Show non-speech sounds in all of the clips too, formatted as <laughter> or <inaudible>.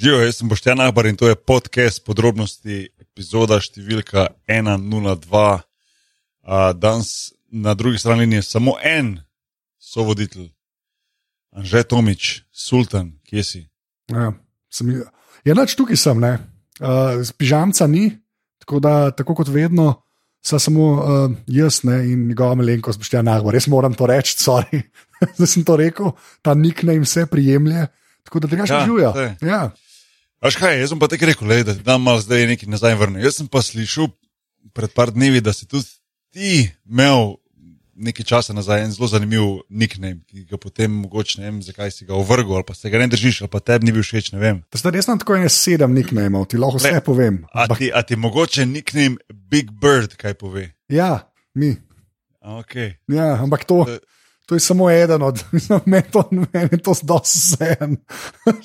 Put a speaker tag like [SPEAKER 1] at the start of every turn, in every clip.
[SPEAKER 1] Živijo, jaz sem Boštjan Ahbar in to je podcast podrobnosti, epizoda številka 102. Uh, danes na drugi strani je samo en sovoditelj, Anže Tomič, Sultan, kje si?
[SPEAKER 2] Ja, sem, ja noč tukaj sem, ne. Uh, pižamca ni, tako da, tako kot vedno, sem samo uh, jaz ne, in njegova malenkost, Boštjan Ahbar. Res moram to reči, sorry, <laughs> da sem to rekel, ta nik naj jim vse prijemlje. Tako da tega še
[SPEAKER 1] Ja,
[SPEAKER 2] živijo. Ja.
[SPEAKER 1] Veš kaj, jaz sem pa tako rekel, lej, da ti dam malo zdaj nekaj nazaj vrnil. Jaz sem pa slišal pred par dnevi, da si tudi ti imel nekaj časa nazaj en zelo zanimiv nickname, ki ga potem mogoče ne vem, zakaj si ga ovrgel ali pa se ga ne držiš ali pa tebi ni bil všeč, ne vem.
[SPEAKER 2] Zdaj res imam tako ene sedem nicknameov, ti lahko vse
[SPEAKER 1] Le,
[SPEAKER 2] povem.
[SPEAKER 1] A ti, a ti mogoče nickname Big Bird kaj pove?
[SPEAKER 2] ja, mi.
[SPEAKER 1] Okay.
[SPEAKER 2] Ja, ampak to,
[SPEAKER 1] Da-
[SPEAKER 2] to je samo eden od, <laughs> meni to, meni je to dosti vsem.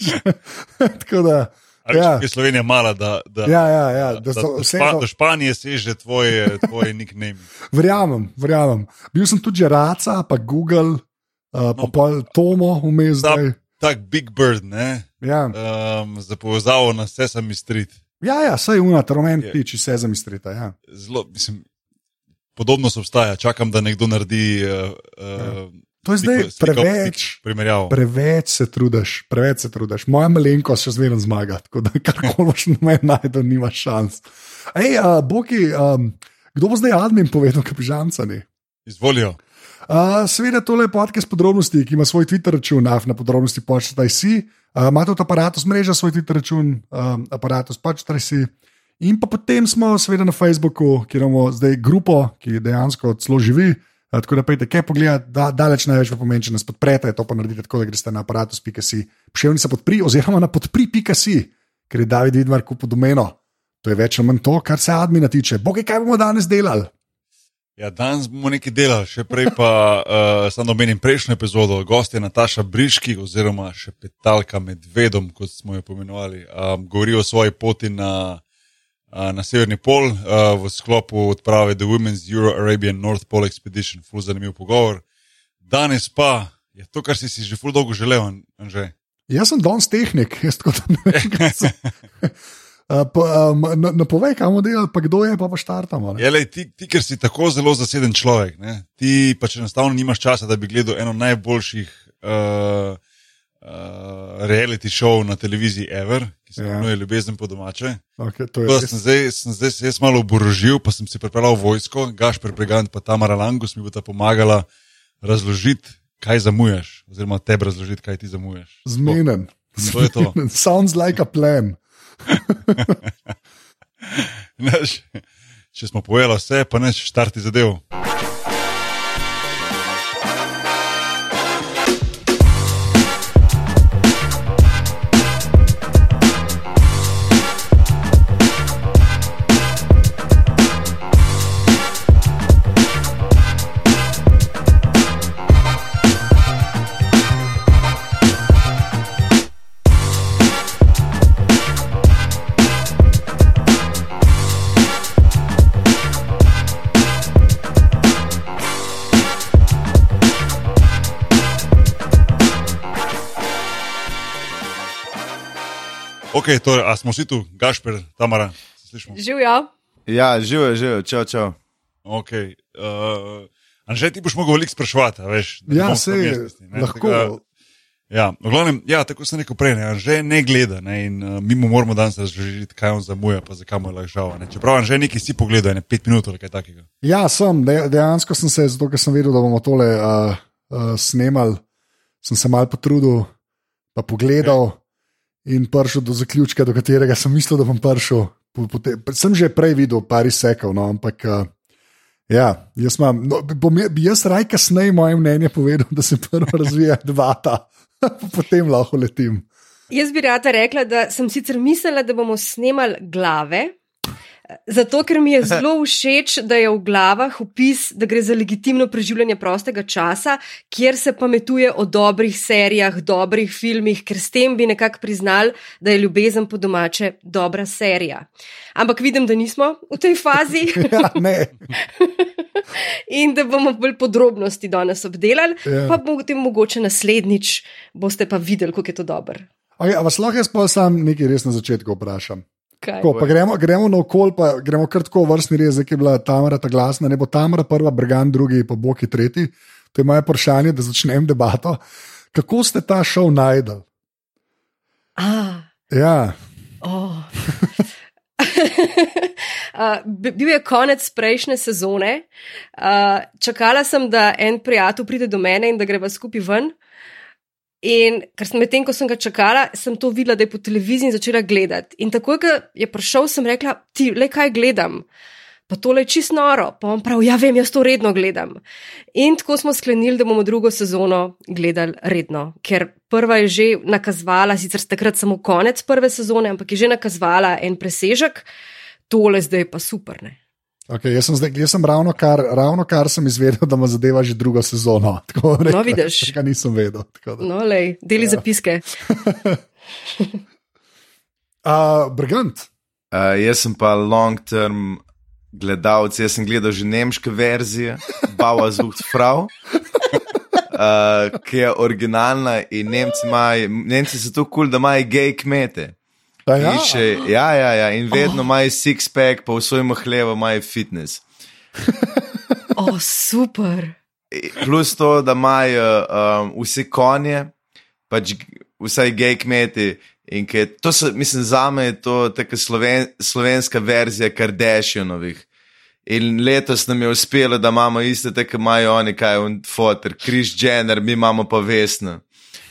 [SPEAKER 2] <laughs> tako da.
[SPEAKER 1] Ali
[SPEAKER 2] Ja.
[SPEAKER 1] ja. je Slovenija mala, da, da,
[SPEAKER 2] Ja, ja, ja, da
[SPEAKER 1] da,
[SPEAKER 2] so
[SPEAKER 1] da, špa,
[SPEAKER 2] to-
[SPEAKER 1] do Španije seže tvoj, tvoj nickname.
[SPEAKER 2] Verjamem, verjamem. Bil sem tudi že Raca, pa Google, uh, pa
[SPEAKER 1] No.
[SPEAKER 2] pol Tomo vmes
[SPEAKER 1] Ta-. Tak Big Bird, ne?
[SPEAKER 2] Ja,
[SPEAKER 1] Um, za povezavo na Sesame Street.
[SPEAKER 2] ja, ja saj unat, romen
[SPEAKER 1] Je.
[SPEAKER 2] tiči, vse za mistrita. Ja.
[SPEAKER 1] Zelo, mislim, podobno se obstaja, čakam, da nekdo naredi. Uh, uh,
[SPEAKER 2] To je zdaj preveč.
[SPEAKER 1] Primerjavo.
[SPEAKER 2] Preveč se trudiš, preveč se trudiš. Moja malenkost še zmeraj zmaga, tako da karkoli boš na meni najdel, nimaš šans. Ej, uh, Boki, um, kdo bo zdaj admin povedal, kaj pižamca ni?
[SPEAKER 1] Izvolijo.
[SPEAKER 2] Uh, seveda, tole je podcast podrobnosti, ki ima svoj Twitter račun, af na podrobnosti počtaj si. Uh, ima tudi aparatus mreža svoj Twitter račun, um, aparatus počtaj si. In pa potem smo seveda na Facebooku, kjer imamo zdaj grupo, ki dejansko celo živi. Tako da pejte, kaj pogledati, da, daleč največ pomeni, če nas podprete, to pa naredite tako, da greste na aparatus.si, pošiljnica podpri, oziroma na podpri.si, ker je David Vidmar kupil domeno. To je več ali manj to, kar se admina tiče. Bogi, kaj bomo danes delali?
[SPEAKER 1] Ja, danes bomo nekaj delali, še prej pa uh, <laughs> samo omenim prejšnjo epizodo. Gost je Nataša Briški, oziroma še petalka medvedom, kot smo jo pomenovali. Um, govori o svoji poti na, na severni pol v sklopu odprave The Women's Euro-Arabian North Pole Expedition. Ful zanimiv pogovor. Danes pa je to, kar si si že ful dolgo želel, Anže.
[SPEAKER 2] Jaz sem danes tehnik, <laughs> jaz tako da ne vem, kaj se. <laughs> Um, na- Napovej, kam bomo delali, pa kdo je, pa pa štartamo. ne?
[SPEAKER 1] Je, lej, ti, ti, ker si tako zelo zaseden človek, ne? ti pač enostavno nimaš časa, da bi gledal eno najboljših uh, uh, reality show na televiziji Ever, ki se
[SPEAKER 2] Ja.
[SPEAKER 1] imenuje Ljubezen po domače.
[SPEAKER 2] Okay, res.
[SPEAKER 1] Sem zdaj, sem zdaj se jaz malo oborožil, pa sem si pripeljal vojsko, Gašper Pregant pa Tamara Langus mi bo ta pomagala razložiti, kaj zamujaš, oziroma tebi razložiti, kaj ti zamujaš.
[SPEAKER 2] Zmenen.
[SPEAKER 1] To je to.
[SPEAKER 2] Sounds like a plan. <laughs>
[SPEAKER 1] Znaš, če smo povedali vse, pa neč štarti zadev. Ok, torej, a smo vsi tu, Gašper, Tamara, slišimo.
[SPEAKER 3] Živijo.
[SPEAKER 4] Ja, živijo, živijo, čau, čau.
[SPEAKER 1] Okay. Uh, Anže, ti boš mogel veliko spraševati, a veš.
[SPEAKER 2] Ja, se
[SPEAKER 1] ne,
[SPEAKER 2] lahko.
[SPEAKER 1] tako Ja, v glavnem, ja, tako sem rekel prej, ne, Anže ne gleda ne, in uh, mi mu moramo danes razložiti, kaj on zamuja, pa zakaj mu je lahko žal. Ne. Čeprav Anže nekaj si pogledal, ne pet minut ali kaj takega.
[SPEAKER 2] Ja, sem, de, dejansko sem se, zato ker sem vedel, da bomo tole uh, uh, snemali, sem se mal potrudil, pa pogledal in prišel do zaključka, do katerega sem mislil, da bom prišel. Sem že prej videl, par izsekov, no, ampak. Uh, Ja, jaz, imam, no, bom, bi jaz raj kasneje moje mnenje povedal, da se prvo razvija <laughs> debata, <laughs> potem lahko letim.
[SPEAKER 3] Jaz bi rada rekla, da sem sicer mislila, da bomo snemali glave. Zato, ker mi je <laughs> zelo všeč, da je v glavah opis, da gre za legitimno preživljanje prostega časa, kjer se pametuje o dobrih serijah, dobrih filmih, ker s tem bi nekako priznali, da je ljubezen po domače dobra serija. Ampak vidim, da nismo v tej fazi <laughs> <laughs>
[SPEAKER 2] Ja, ne,
[SPEAKER 3] in da bomo bolj podrobnosti danes obdelali,
[SPEAKER 2] Ja.
[SPEAKER 3] pa potem mogoče naslednjič boste pa videli, kako je to dobro.
[SPEAKER 2] Okay, a vas lahko jaz pa sam nekaj res na začetku vprašam? Tako, pa gremo, gremo na okol, pa gremo kar tako v vrstni zdaj ki je bila Tamara ta glasna, ne bo Tamara prva, Brgan drugi, pa Boki tretji. To je moje vprašanje, da začnem debato. Kako ste ta šov najdel?
[SPEAKER 3] Ah,
[SPEAKER 2] Ja,
[SPEAKER 3] oh. <laughs> Uh, bi- bil je konec prejšnje sezone. Uh, čakala sem, da en prijatelj pride do mene in da greva skupaj ven. In ker sem medtem, ko sem ga čakala, sem to videla, da je po televiziji začela gledati. In takoj, ko je prišel, sem rekla: Ti, le kaj gledam. Pa tole je čist noro. Pa on pravi: Ja, vem, jaz to redno gledam. In tako smo sklenili, da bomo drugo sezono gledali redno, ker prva je že nakazovala, sicer takrat samo konec prve sezone, ampak je že nakazovala en presežek, tole zdaj je pa super. Ne?
[SPEAKER 2] Okay, jaz sem, zdaj, jaz sem ravno, kar, ravno kar sem izvedel, da me zadeva že drugo sezono. <laughs> Tako
[SPEAKER 3] No, vidiš.
[SPEAKER 2] Tega nisem vedel. tako da.
[SPEAKER 3] No, lej, deli ja. zapiske. <laughs>
[SPEAKER 2] Uh, Brgant,
[SPEAKER 4] Uh, jaz sem pa long term gledalec, jaz sem gledal že nemške verzije, Bauer Zucht Frau. <laughs> Uh, ki je originalna in Nemci, imajo, Nemci so tako kul, cool, da imajo gej kmete.
[SPEAKER 2] Ja?
[SPEAKER 4] In, še, ja, ja, ja, in vedno imajo six-pack, pa v svojem hlevu imajo fitness.
[SPEAKER 3] O, <laughs> oh, super.
[SPEAKER 4] Plus to, da imajo um, vsi konje, pač vsaj gej kmeti. In ke, to so, mislim, za me je to taka sloven, slovenska verzija Kardashianovih. In letos nam je uspelo, da imamo iste, tako imajo oni, kaj je fotor, Kris Jenner, mi imamo pa vesno.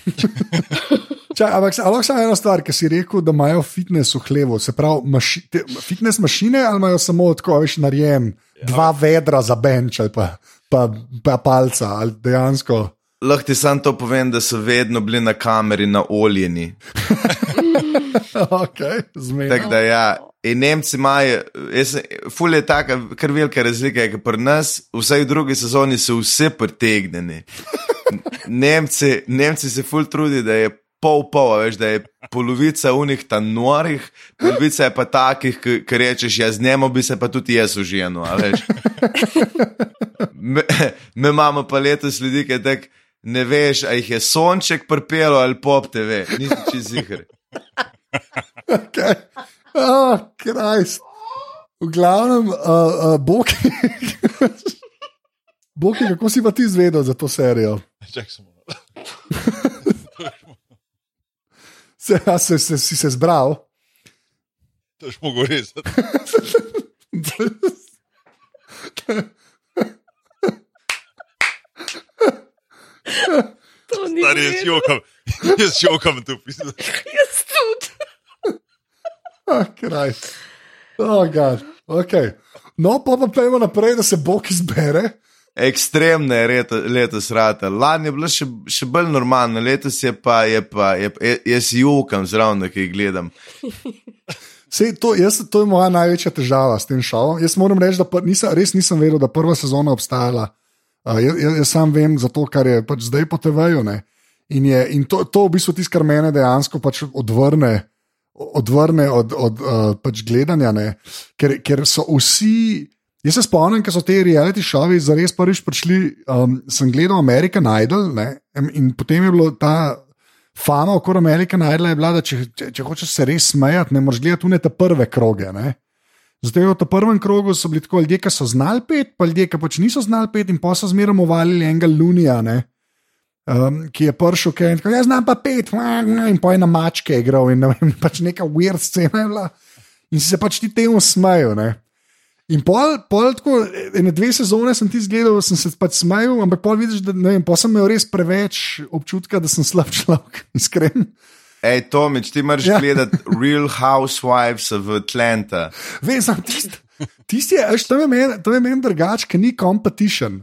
[SPEAKER 4] <laughs>
[SPEAKER 2] Čaj, ampak ali samo eno stvar, ki si rekel, da imajo fitness v hlevu, se pravi, maši, te, fitness mašine ali imajo samo tako, veš, narejen, ja. dva vedra za benč ali pa, pa, pa palca ali dejansko.
[SPEAKER 4] Lahko ti sam to povem, da so vedno bili na kameri na oljeni. <laughs>
[SPEAKER 2] okay.
[SPEAKER 4] Tako da ja. In Nemci imajo, jaz sem- ful je taka, kar velika razlika, je, ker pri nas, vsaj v drugi sezoni, so vse pretegnjeni. Nemci, Nemci se ful trudi, da je pol pol, veš, da je polovica unih tam norih, polovica je pa takih, ki rečeš, ja, z njemu bi se pa tudi jaz užival, a veš. Me, me imamo pa letos ljudi, ki tak ne veš, a jih je sonček prpelo ali pop TV, nisi čez zihar.
[SPEAKER 2] Okay. Oh. V glavnem, uh, uh, Boki. <laughs> Boki, kako si pa ti izvedel za to serijo?
[SPEAKER 1] Čak samo.
[SPEAKER 2] Se, se, se, si se zbral?
[SPEAKER 1] To je mogo res.
[SPEAKER 3] To ni
[SPEAKER 1] Stari, jaz
[SPEAKER 3] res.
[SPEAKER 1] jokam, jaz jokam tu pisati.
[SPEAKER 3] Jaz tudi.
[SPEAKER 2] Oh, Krist. Oh, God. okay. No, pa pa pojmo naprej, da se Boki zbere.
[SPEAKER 4] Ekstremno je leto, letos rata. Lani je bilo še, še bolj normalno, letos je pa, je pa je, je, jaz jokam zraven, da jih gledam. <laughs>
[SPEAKER 2] Sej, to, jaz, to je moja največja težava s tem šovom. Jaz moram reči, da pa nisem, res nisem vedel, da prva sezona obstajala. Uh, jaz, jaz, sam vem za to, kar je pač zdaj po TV-ju. In, je, in to, to v bistvu tisto, kar mene dejansko pač odvrne, odvrne od, od uh, pač gledanja. Ker, ker so vsi. Jaz se spomnim, ko so te reality šovi zares prvič prišli. Um, sem gledal American Idol ne, in potem je bilo ta fama okrog American Idol, bila, da če, če, če hočeš se res smejati, ne moreš gledati tune te prve kroge. Ne. Zato je v tem prvem krogu so bili tako ljudje, ki so znali pet, pa ljudje, ki pač niso znali pet, in pa so zmeraj uvalili enega Lunija, ne, um, ki je prišel, ki je rekel: Jaz znam pa pet, in pa je na mačke igral, in ne vem, pač neka weird scena je bila. In si se pač ti temu smejal. Ne. In pol, pol tako, ene dve sezone sem ti zgledal, sem se pač smejal, ampak pol vidiš, da ne vem, pol sem imel res preveč občutka, da sem slab človek, <laughs> iskren.
[SPEAKER 4] Ej, Tomič, ti moraš
[SPEAKER 2] Ja.
[SPEAKER 4] gledati Real Housewives of Atlanta.
[SPEAKER 2] Veš, sam tisti. Tisti je, veš, to je meni, meni drugače, ker ni competition.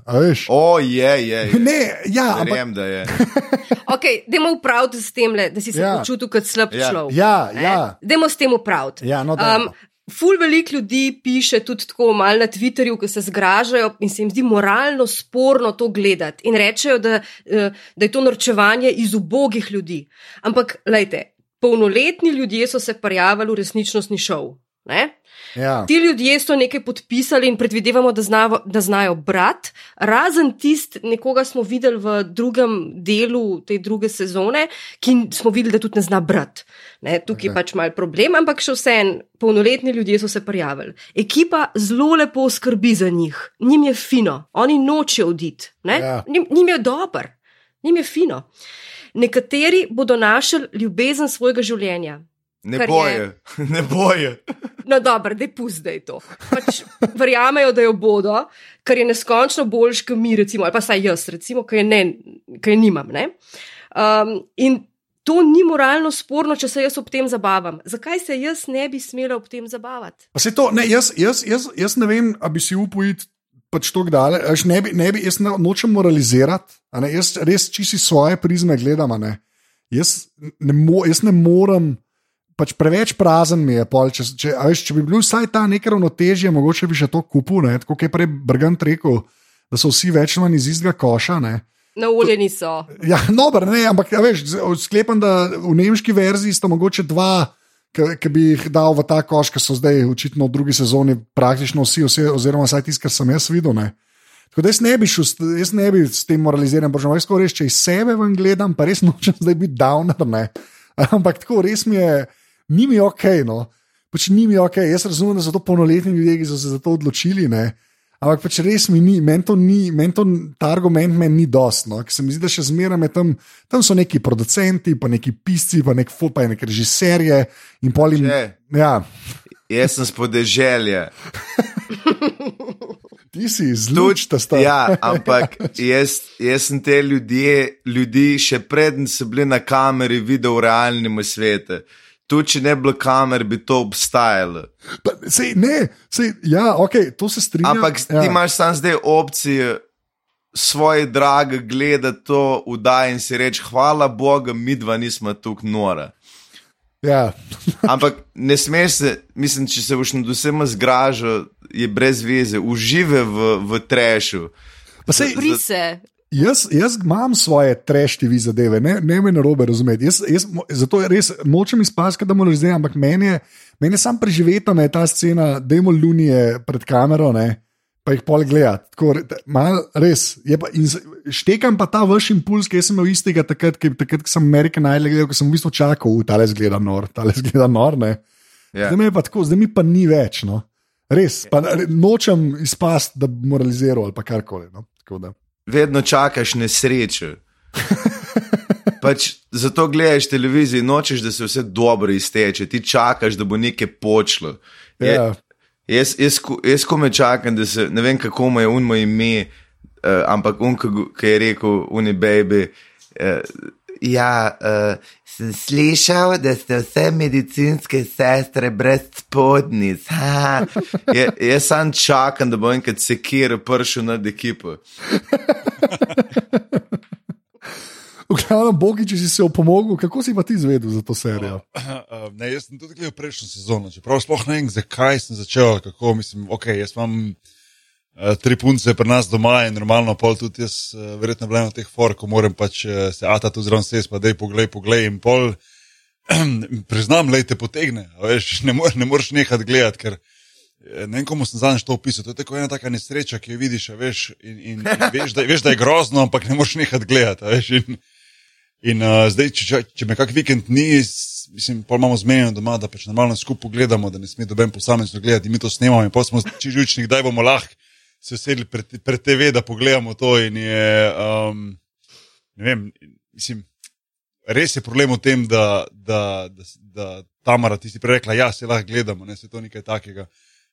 [SPEAKER 4] O, je, je. je.
[SPEAKER 2] Ne, ja, ampak,
[SPEAKER 4] Verjem, da je. <laughs>
[SPEAKER 3] Okay, Dajmo upraviti s tem, le, da si se
[SPEAKER 2] Ja.
[SPEAKER 3] ja. počutil kot slab
[SPEAKER 4] Ja.
[SPEAKER 3] človek.
[SPEAKER 2] ja,
[SPEAKER 3] Ne?
[SPEAKER 2] ja.
[SPEAKER 3] Dajmo s tem upraviti.
[SPEAKER 2] Ja, no, dajmo.
[SPEAKER 3] Ful veliko ljudi piše tudi tako malo na Twitterju, ki se zgražajo in se jim zdi moralno sporno to gledati in rečejo, da, eh, da je to norčevanje iz ubogih ljudi. Ampak, lejte, polnoletni ljudje so se prijavili v resničnostni šov. Ne?
[SPEAKER 2] Ja.
[SPEAKER 3] Ti ljudje so nekaj podpisali in predvidevamo, da, znavo, da znajo brat, razen tist, nekoga smo videli v drugem delu te druge sezone, ki smo videli, da tudi ne zna brat. Ne, tukaj je pač mal problem, ampak še vsem, polnoletni ljudje so se prijavili. Ekipa zelo lepo skrbi za njih, njim je fino, oni nočejo oditi?
[SPEAKER 2] Ja.
[SPEAKER 3] njim, njim je dober, njim je fino. Nekateri bodo našli ljubezen svojega življenja.
[SPEAKER 4] Ne
[SPEAKER 3] Kar je-
[SPEAKER 4] boje, <laughs> ne boje.
[SPEAKER 3] No, dobro, da je puzdaj to. Pač verjamejo, da jo bodo, kar je neskončno boljš, kot mi, recimo, ali pa saj jaz, recimo, ki je, ne, je nimam. Ne? Um, in to ni moralno sporno, če se jaz ob tem zabavam. Zakaj se jaz ne bi smela ob tem zabavati?
[SPEAKER 2] Pa se to, ne, jaz, jaz, jaz, jaz ne vem, ali bi si upal iti pač tako daleč. Až Ne bi, ne bi, jaz ne, nočem moralizirati, a ne, jaz res čisto iz svoje prizme gledam. a Ne. Jaz, ne mo, jaz ne morem, pač preveč prazen mi je. Pol, če, če, veš, če bi bil vsaj ta nek ravnotežje, mogoče bi še to kupil, ne, tako kot je prej Brgant rekel, da so vsi več ali manj iz istega koša. Ne.
[SPEAKER 3] Nauljeni so.
[SPEAKER 2] Ja, dobro, ne, ampak ja, veš, sklepam, da v nemški verziji sta mogoče dva, ki bi jih dal v ta koš, ki so zdaj očitno v drugi sezoni praktično vsi, vse, oziroma vsaj tisti, kar sem jaz videl. Ne. Tako da jaz ne bi šel, jaz ne bi s tem moraliziral, božje, res, res, če iz sebe ven gledam, pa res nočem zdaj biti downer. Ne. <laughs> Ampak tako res mi je, ni mi ok. No. Pač ni mi ok, jaz razumem, da so to polnoletni ljudje, ki so se za to odločili. Ne. Ampak pač res mi ni, meni to ni, meni to, ta argument meni ni dost. No? Ker se mi zdi, da še zmeraj tam, tam so neki producenti, pa neki pisci, pa nek ful, pa neki režiserje in pol jim.
[SPEAKER 4] Če.
[SPEAKER 2] Ja,
[SPEAKER 4] Jaz sem spodeželja. <laughs>
[SPEAKER 2] ti si zlučta stvar.
[SPEAKER 4] Ja, ampak jaz, jaz sem te ljudje, ljudi še predtem so bili na kameri videl v realnem svetu. Tu, če ne bi bilo kamer, bi to obstajalo.
[SPEAKER 2] Pa, sej, ne, sej, ja, ok, to se strinjam.
[SPEAKER 4] Ampak
[SPEAKER 2] ja.
[SPEAKER 4] ti imaš sam zdaj opcijo svoje drage gledati to vdaj in si reči, hvala Bogu, mi dva nismo tukaj nora.
[SPEAKER 2] Ja. <laughs>
[SPEAKER 4] Ampak ne smeš se, mislim, če se boš nad vsem zgražal, je brez veze, užive v, v trešu.
[SPEAKER 2] Pa sej,
[SPEAKER 3] Brise.
[SPEAKER 2] Jaz, jaz imam svoje treštive zadeve, ne, ne me na robe razumeti. Jaz, jaz, zato res nočem izpasti, da moram zdaj, ampak meni je, meni je sam preživeta me ta scena, da imamo lunije pred kamero, ne, pa jih pol gledati. Tako, ta- Mal, res. Pa, in štekam pa ta vaš impuls, ki sem imel istega takrat, ki, takrat, ko sem American Idol gledal, ko sem v bistvu čakal, da le zgleda nor, ta le <laughs> zgleda nor. Ne.
[SPEAKER 4] Ja.
[SPEAKER 2] Zdaj mi je pa tako, zdaj mi pa ni več. No. Res, pa re- nočem izpasti, da bi moraliziral ali pa karkoli. No. Tako da.
[SPEAKER 4] Vedno čakaš nesrečo. <laughs> Pač zato gledaš televizijo in nočeš, da se vse dobro izteče, ti čakaš, da bo nekaj počlo. Je,
[SPEAKER 2] Ja.
[SPEAKER 4] Jaz, jaz, jaz ko me čakam, da se ne vem, kako mu je unmo ime, uh, ampak un, ki je rekel, uni baby. Uh, ja, uh, sem slišal, da ste vse medicinske sestre brez spodnic. Ha. Je, jaz sam čakam, da bo enkrat sekir prišel nad ekipo.
[SPEAKER 2] V glavnem, Bogi, če si se opomogel, kako si pa ti izvedel za to serijo?
[SPEAKER 1] Uh, ne, jaz sem tudi gledal prejšnjo sezono, čeprav sploh ne vem, zakaj sem začel, kako mislim, ok, jaz imam uh, tri punce pri nas doma in normalno pol tudi jaz, uh, verjetno blem v teh for, ko moram pač uh, se ata tu zraven ses, pa dej poglej, poglej in pol, <clears throat> priznam, lej te potegne, a veš, <laughs> ne, mor, ne moreš nehati gledati, ker eh, ne vem, komu sem zadnjič to opisal, to je tako ena taka nesreča, ki jo vidiš, a veš, in, in, in <laughs> veš, da, veš, da je grozno, ampak ne moreš nehati gledati, veš, in, In uh, zdaj, če, če, če me kak vikend ni, mislim, pa imamo zmenjeno doma, da pač normalno skupaj gledamo, da ne sme doben posamezno gledati, mi to snemamo, in pa smo čižučni, kdaj bomo lahko se sedeli pred, pred TV, da pogledamo to. Je, um, vem, mislim, res je problem v tem, da, da, da, da Tamara, ti si prej rekla, ja, se lahko gledamo, ne, se to nekaj takega.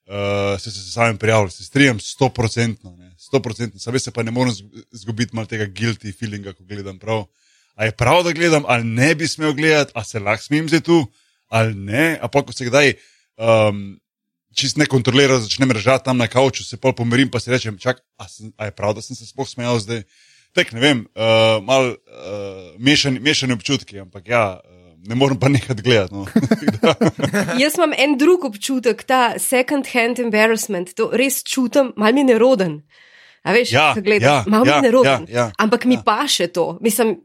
[SPEAKER 1] Uh, se se sami prijavili, se strijam, sto procentno, sto procentno, sam se pa ne morem zgubiti malo tega guilty feelinga, ko gledam prav. A je prav, da gledam, ali ne bi smel gledati, a se lahko smem zdaj tu, ali ne. A pa ko se kdaj um, čist ne kontrolira, začnem režati tam na kavču, se pol pomirim, pa si rečem, čak, a, sem, a je prav, da sem se sploh smejal zdaj. Tek ne vem, uh, mal uh, mešani, mešani občutki, ampak ja, uh, ne morem pa nekaj gledati. No. <laughs>
[SPEAKER 3] Jaz imam en drug občutek, ta second hand embarrassment, to res čutim, mal mi je neroden. A veš,
[SPEAKER 1] Ja,
[SPEAKER 3] ko gledam,
[SPEAKER 1] ja,
[SPEAKER 3] mal mi
[SPEAKER 1] ja,
[SPEAKER 3] je neroden.
[SPEAKER 1] ja, ja,
[SPEAKER 3] ampak mi
[SPEAKER 1] ja.
[SPEAKER 3] paše to. Mislim,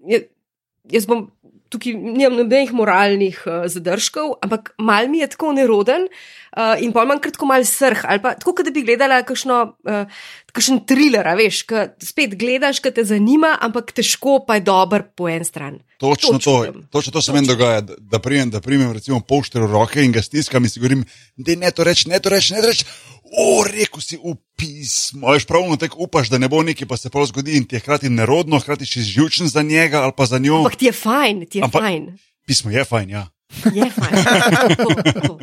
[SPEAKER 3] jaz bom tukaj nimam nobenih moralnih uh, zadržkov, ampak mal mi je tako neroden uh, in pa imam kratko mal srh ali pa tako, da bi gledala kakšno, uh, kakšen thriller, a veš, ki spet gledaš, ki te zanima, ampak težko pa je dober po en stran.
[SPEAKER 1] Točno to,
[SPEAKER 3] čutim.
[SPEAKER 1] točno to se meni dogaja, da, da primem, da primem recimo polšter v roke in ga stiskam in si govorim, da ne to reči, ne to reči, ne to reči. O, rekel si v pismo, veš pravno tako upaš, da ne bo neki, pa se prav zgodi in ti je hkrati nerodno, hkrati si živčen za njega ali pa za njo.
[SPEAKER 3] Ampak ti je fajn, ti je
[SPEAKER 1] Ampak-
[SPEAKER 3] fajn.
[SPEAKER 1] Pismo je fajn, ja.
[SPEAKER 3] Je fajn. <laughs> To, to.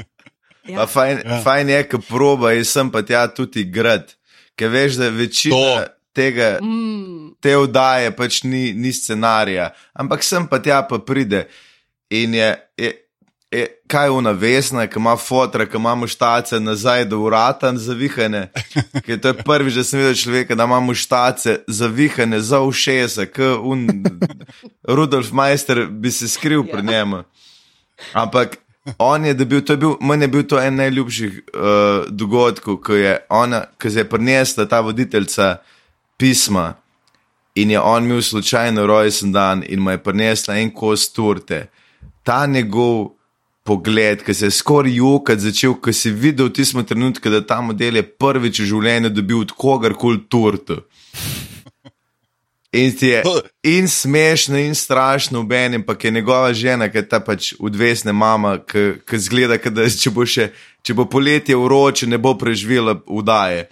[SPEAKER 3] Ja.
[SPEAKER 4] fajn,
[SPEAKER 1] Ja.
[SPEAKER 4] ja. fajn je, ko proba in sem pa tja tudi grad. Ker veš, da večina
[SPEAKER 1] To.
[SPEAKER 4] tega,
[SPEAKER 3] Mm,
[SPEAKER 4] te vdaje pač ni, ni scenarija, ampak sem pa tja pa pride. In je, je, je kaj je una vesna, ki ima fotra, ki ima muštace nazaj do urata zavihane. <laughs> Ker to je prvič, da sem videl človeka, da ima muštace zavihane za ušesa, kot un <laughs> Rudolf Meister bi se skril
[SPEAKER 3] Ja.
[SPEAKER 4] pri njemu. Ampak on je dobil, to je bil, meni je bil to en najljubših uh, dogodkov, ko je ona, ko je prinesla ta voditeljica pisma in je on imel slučajno rojsten dan in mu je prinesla en kos torte. Ta njegov pogled, ki se je skoraj jokati začel, ko si videl v tistem trenutku, da ta model je prvič v življenju dobil od kogarkoli torto. In ti je in smešno, in strašno, v enem, pa je njegova žena, ki je ta pač odvesna mama, ki zgleda, da če bo, še, če bo poletje vroče, ne bo preživela vdaje.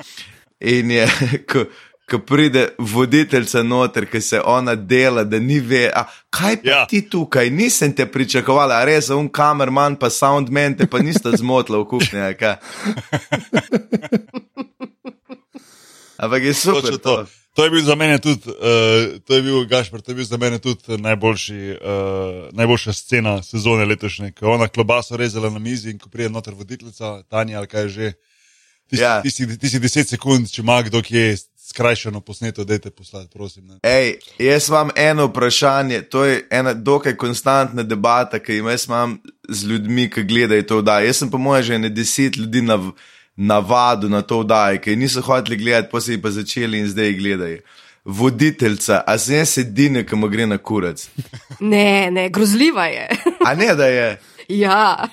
[SPEAKER 4] In je, <laughs> ko, ko pride voditeljica noter, ki se ona dela, da ni ve, a, kaj pa
[SPEAKER 1] Ja.
[SPEAKER 4] ja. ti tukaj, nisem te pričakovala, a res, un kamerman, pa soundman, te pa nista zmotila v kuhinji. <laughs> Ampak je super. To.
[SPEAKER 1] to. To je bil za mene tudi, uh, to je bil Gašpor, to je bil za mene tudi najboljši, uh, najboljša scena sezone letošnje, ko je ona klobaso rezala na mizi in ko pride noter voditeljica, Tanja ali kaj je že. Ti si,
[SPEAKER 4] Ja.
[SPEAKER 1] ti, si, ti si 10 sekund, če ima kdo kje skrajšano posneto, dajte poslati, prosim. Ne.
[SPEAKER 4] Ej, jaz imam eno vprašanje, to je ena dokaj konstantna debata, ki jo imam z ljudmi, ki gledajo to vdajo. Jaz sem po mojem že ne deset ljudi nav, navadu na to vdajo, ki niso hoteli gledati, pa so jih pa začeli in zdaj gledajo. Voditeljica, a se jaz edine, ki mu gre na kurac.
[SPEAKER 3] ne, ne, grozljiva je.
[SPEAKER 4] A ne, da je.
[SPEAKER 3] ja.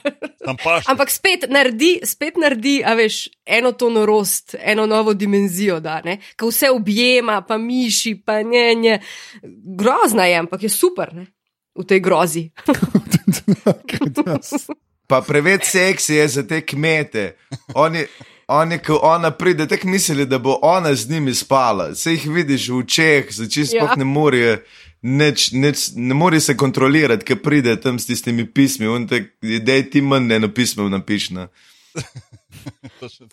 [SPEAKER 1] Tam paš.
[SPEAKER 3] Ampak spet naredi, spet naredi, a veš, eno to norost, eno novo dimenzijo, da ne, ko vse objema, pa miši, pa njenje. Grozna je, ampak je super, ne, v tej grozi. <laughs> <laughs>
[SPEAKER 4] Pa preveč seksi je za te kmete. Oni, oni ko ona pride, tako misli, da bo ona z njimi spala. Se jih vidiš v očeh, začeš
[SPEAKER 3] Ja.
[SPEAKER 4] sploh ne morejo. Neč, neč, ne more se kontrolirati, ker pride tam s tistimi pismi. Da je ti manj eno pismo napišno. <laughs>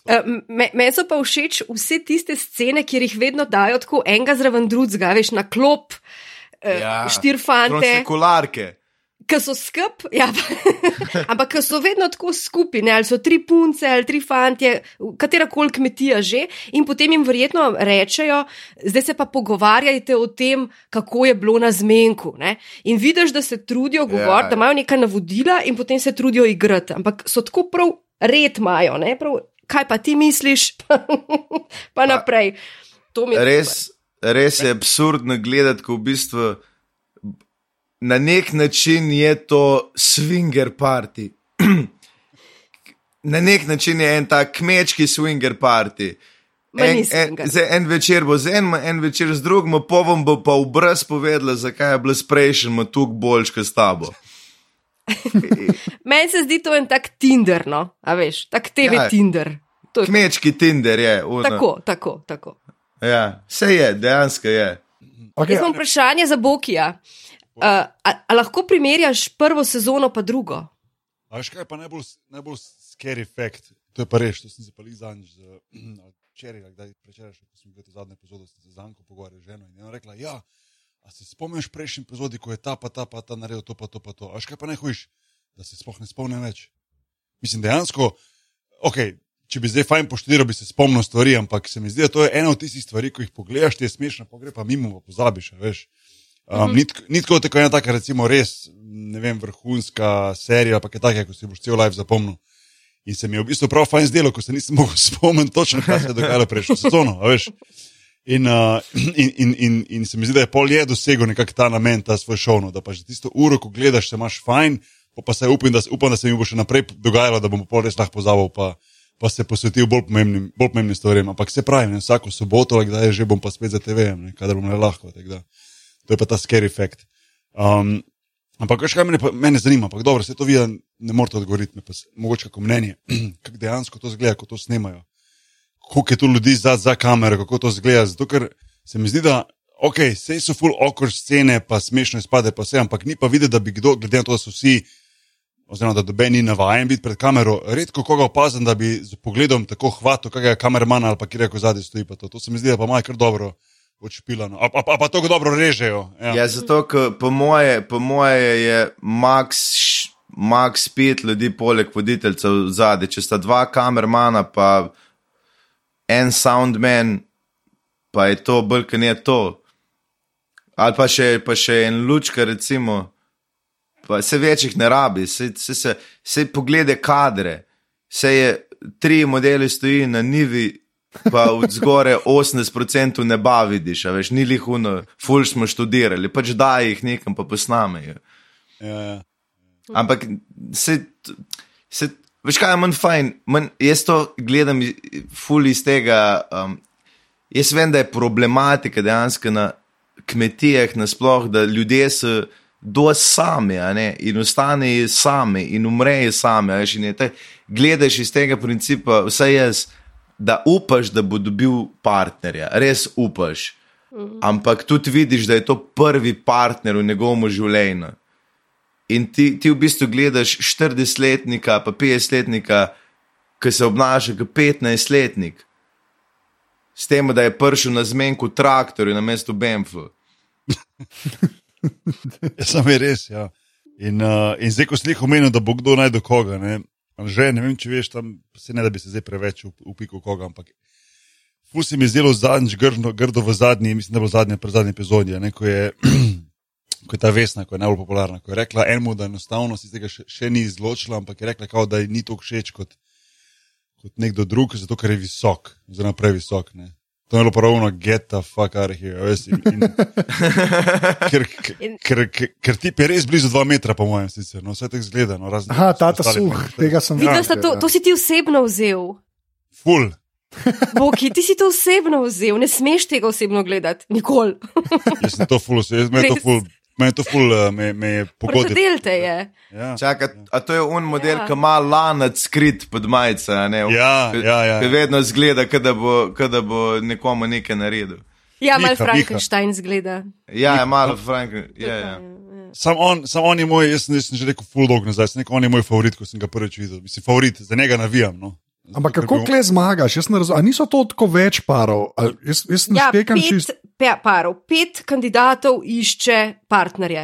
[SPEAKER 3] Eh, me- Meni so pa všeč vse tiste scene, kjer jih vedno dajo tako enega zraven drugega, veš, na klop, ja. štiri fante.
[SPEAKER 4] Kolarke.
[SPEAKER 3] Ki so skup, ja, <laughs> ampak so vedno tako skupaj, ne, ali so tri punce ali tri fantje, katera koli kmetija že, in potem jim verjetno rečejo, zdaj se pa pogovarjajte o tem, kako je bilo na zmenku. Ne. In vidiš, da se trudijo govoriti,
[SPEAKER 4] Ja.
[SPEAKER 3] da imajo neka navodila in potem se trudijo igrati, ampak so tako prav red imajo, ne, prav, kaj pa ti misliš, <laughs> pa naprej. Mi je
[SPEAKER 4] Res, res je absurdno gledati, ko v bistvu na nek način je to swinger party. <clears throat> na nek način je en tak kmečki swinger party. En, en, en večer bo z enim, en večer z drugim, pa vam bo pa v brez povedala, zakaj je bilo s prejšnjim tukaj boljš kot s tabo. <laughs>
[SPEAKER 3] Meni se zdi to en tak Tinder, no, a veš, tak TV
[SPEAKER 4] Ja.
[SPEAKER 3] Tinder. To
[SPEAKER 4] Kmečki Tinder je. Uno.
[SPEAKER 3] tako, tako, tako.
[SPEAKER 4] Ja, vse je, dejansko je.
[SPEAKER 2] Okay,
[SPEAKER 3] Jaz imam vprašanje za Bokija. Uh, a, a lahko primerjaš prvo sezono pa drugo?
[SPEAKER 1] A veš kaj je pa najbolj, najbolj scary fact? To je pa res, to sem se pa jih zadnjič, <clears throat> včeraj, kdaj prečeraš, ko sem gledal zadnjo epizodo, sem se z Anko pogovarjal z ženo in je rekla, ja, a se spomniš prejšnji epizodi, ko je ta pa ta pa ta naredil to pa to pa to. A veš kaj pa najhujš, da se sploh ne spomnim več. Mislim, dejansko, ok, če bi zdaj fajn poštiral, bi se spomnil stvari, ampak se mi zdi, da to je ena od tistih stvari, ko jih pogledaš, ti je smešno, pa gre pa mimo, pa pozabiš, veš. Um, mm -hmm. ni tako, tako ena taka, recimo, res, vem, vrhunska serija, pa je taka, ko si boš cel life zapomnil. In se mi je v bistvu prav fajn zdelo, ko se nisem <laughs> mogel spomniti točno, kaj se je dogajalo prejšnjo sezono. In, uh, <clears throat> in, in, in, in se mi zdi, da je pol je dosegel nekako ta namen, ta svoj šov. No, da pa že tisto uro, ko gledaš, se imaš fajn, pa, pa se upam da, upam, da se mi bo še naprej dogajalo, da bom pol res lahko pozabil, pa, pa se posvetil bolj pomembnim, bolj pomembnim stvarem. Ampak se pravi, ne, vsako soboto, kdaj že bom pa spet za TV, ne, kadar bom le lahko. tak da. To je pa ta scary fact. Um, ampak veš, kaj mene, pa- mene zanima, ampak dobro, se to vi ne morete odgovoriti, pa mogoče kako mnenje, <clears throat> kako dejansko to zgleda, ko to snemajo koliko je tu ljudi za, za kamero, kako to zgleda. Zato, ker se mi zdi, da ok, sej so full okor scene, pa smešno izpade, pa vse, ampak ni pa videti, da bi kdo, glede na to, da so vsi, oziroma da doben ni navajen biti pred kamero, redko koga opazim, da bi z pogledom tako hvatil, kakega kamermana ali pa kjer je zadaj stoji. Pa to. to se mi zdi, da pa imajo kar dobro odšpilano. A, a, a pa to dobro režejo. Ja.
[SPEAKER 4] Ja, zato, ker po moje, po moje je max, max pet ljudi, poleg voditeljcev zadaj. Če sta dva kamermana, pa en soundman, pa je to bolj, kot je to. Ali pa še, pa še en lučka, recimo, pa se večjih ne rabi, se, se, se, se poglede kadre, se je tri modeli stoji na nivi. Pa od zgore 80% neba vidiš, a veš, ni lihuno, ful smo študirali, pač da jih nekam pa posnamejo.
[SPEAKER 1] Ja, ja.
[SPEAKER 4] Ampak se, se veš kaj je manj fajn, manj, jaz to gledam i- ful iz tega. Um, jaz vem, da je problematika dejansko na kmetijah nasploh, da ljudje so dosti sami in ostanejo sami in umrejo sami. veš, in te- Gledaš iz tega principa, vsaj jaz, da upaš, da bo dobil partnerja, res upaš. Ampak tudi vidiš, da je to prvi partner v njegovem življenju. In ti, ti v bistvu gledaš 40-letnika, pa 50-letnika, ki se obnaša kot 15-letnik, s tem, da je prišel na zmenku traktorju na mestu Bemfu. <laughs>
[SPEAKER 1] Ja, Sam je res. Ja. In, uh, in zdaj, ko si jih omenil, da bo kdo najdel koga, ne, že ne vem, če veš, tam se ne da bi se zdaj preveč up- upikal koga, ampak fus se mi je zdelo zadnjič grdo, grdo v zadnji, mislim, da bo zadnji, pred zadnji epizodi, ne, ko je, <clears throat> ko je ta vesna, ko je najbolj popularna, ko je rekla enemu, da enostavno si tega še, še ni izločila, ampak je rekla, kao, da ji ni tako všeč kot, kot nekdo drug, zato ker je visok, oziroma previsok. Ne. To je bilo pravno, get the fuck out of here. Veš, in, <laughs> in, ker, ker, ker, ker ti je res blizu dva metra, po mojem, sicer, no, vse tako zgleda. No, razen
[SPEAKER 2] Aha, ta ta suh,
[SPEAKER 1] pa-
[SPEAKER 2] tega sem
[SPEAKER 3] Videla
[SPEAKER 2] videl.
[SPEAKER 3] sta to, to si ti osebno vzel.
[SPEAKER 1] Ful. <laughs>
[SPEAKER 3] Boki, ti si to osebno vzel, ne smeš tega osebno gledati, nikoli.
[SPEAKER 1] Jaz sem to ful, jaz me je to
[SPEAKER 3] Res.
[SPEAKER 1] Me je to ful, eh, me, me je pogodil.
[SPEAKER 3] Prodel te je.
[SPEAKER 1] Ja.
[SPEAKER 4] Čaka, a to je un model,
[SPEAKER 3] Ja.
[SPEAKER 4] ki ima lanac skrit pod majico. a ne?
[SPEAKER 1] Ja, ja, ja.
[SPEAKER 4] Ki vedno zgleda, kot da bo, kot da bo nekomu nekaj naredil.
[SPEAKER 3] Ja, mal
[SPEAKER 1] Miha,
[SPEAKER 3] Frankenstein zgleda.
[SPEAKER 4] Ja, je malo Frank. Ja, ja.
[SPEAKER 1] Sam on, sam on je moj, jaz sem, jaz sem že rekel ful dolg nazaj, sem rekel, on je moj favorit, ko sem ga prvič videl. Mislim, favorit, za njega navijam. No.
[SPEAKER 2] Ampak kako kle zmagaš? Jaz ne razumem. A niso to tako več parov? Ali Jaz, jaz ne
[SPEAKER 3] Ja,
[SPEAKER 2] štekam
[SPEAKER 3] pet
[SPEAKER 2] čist.
[SPEAKER 3] pe, parov, pet kandidatov išče partnerje.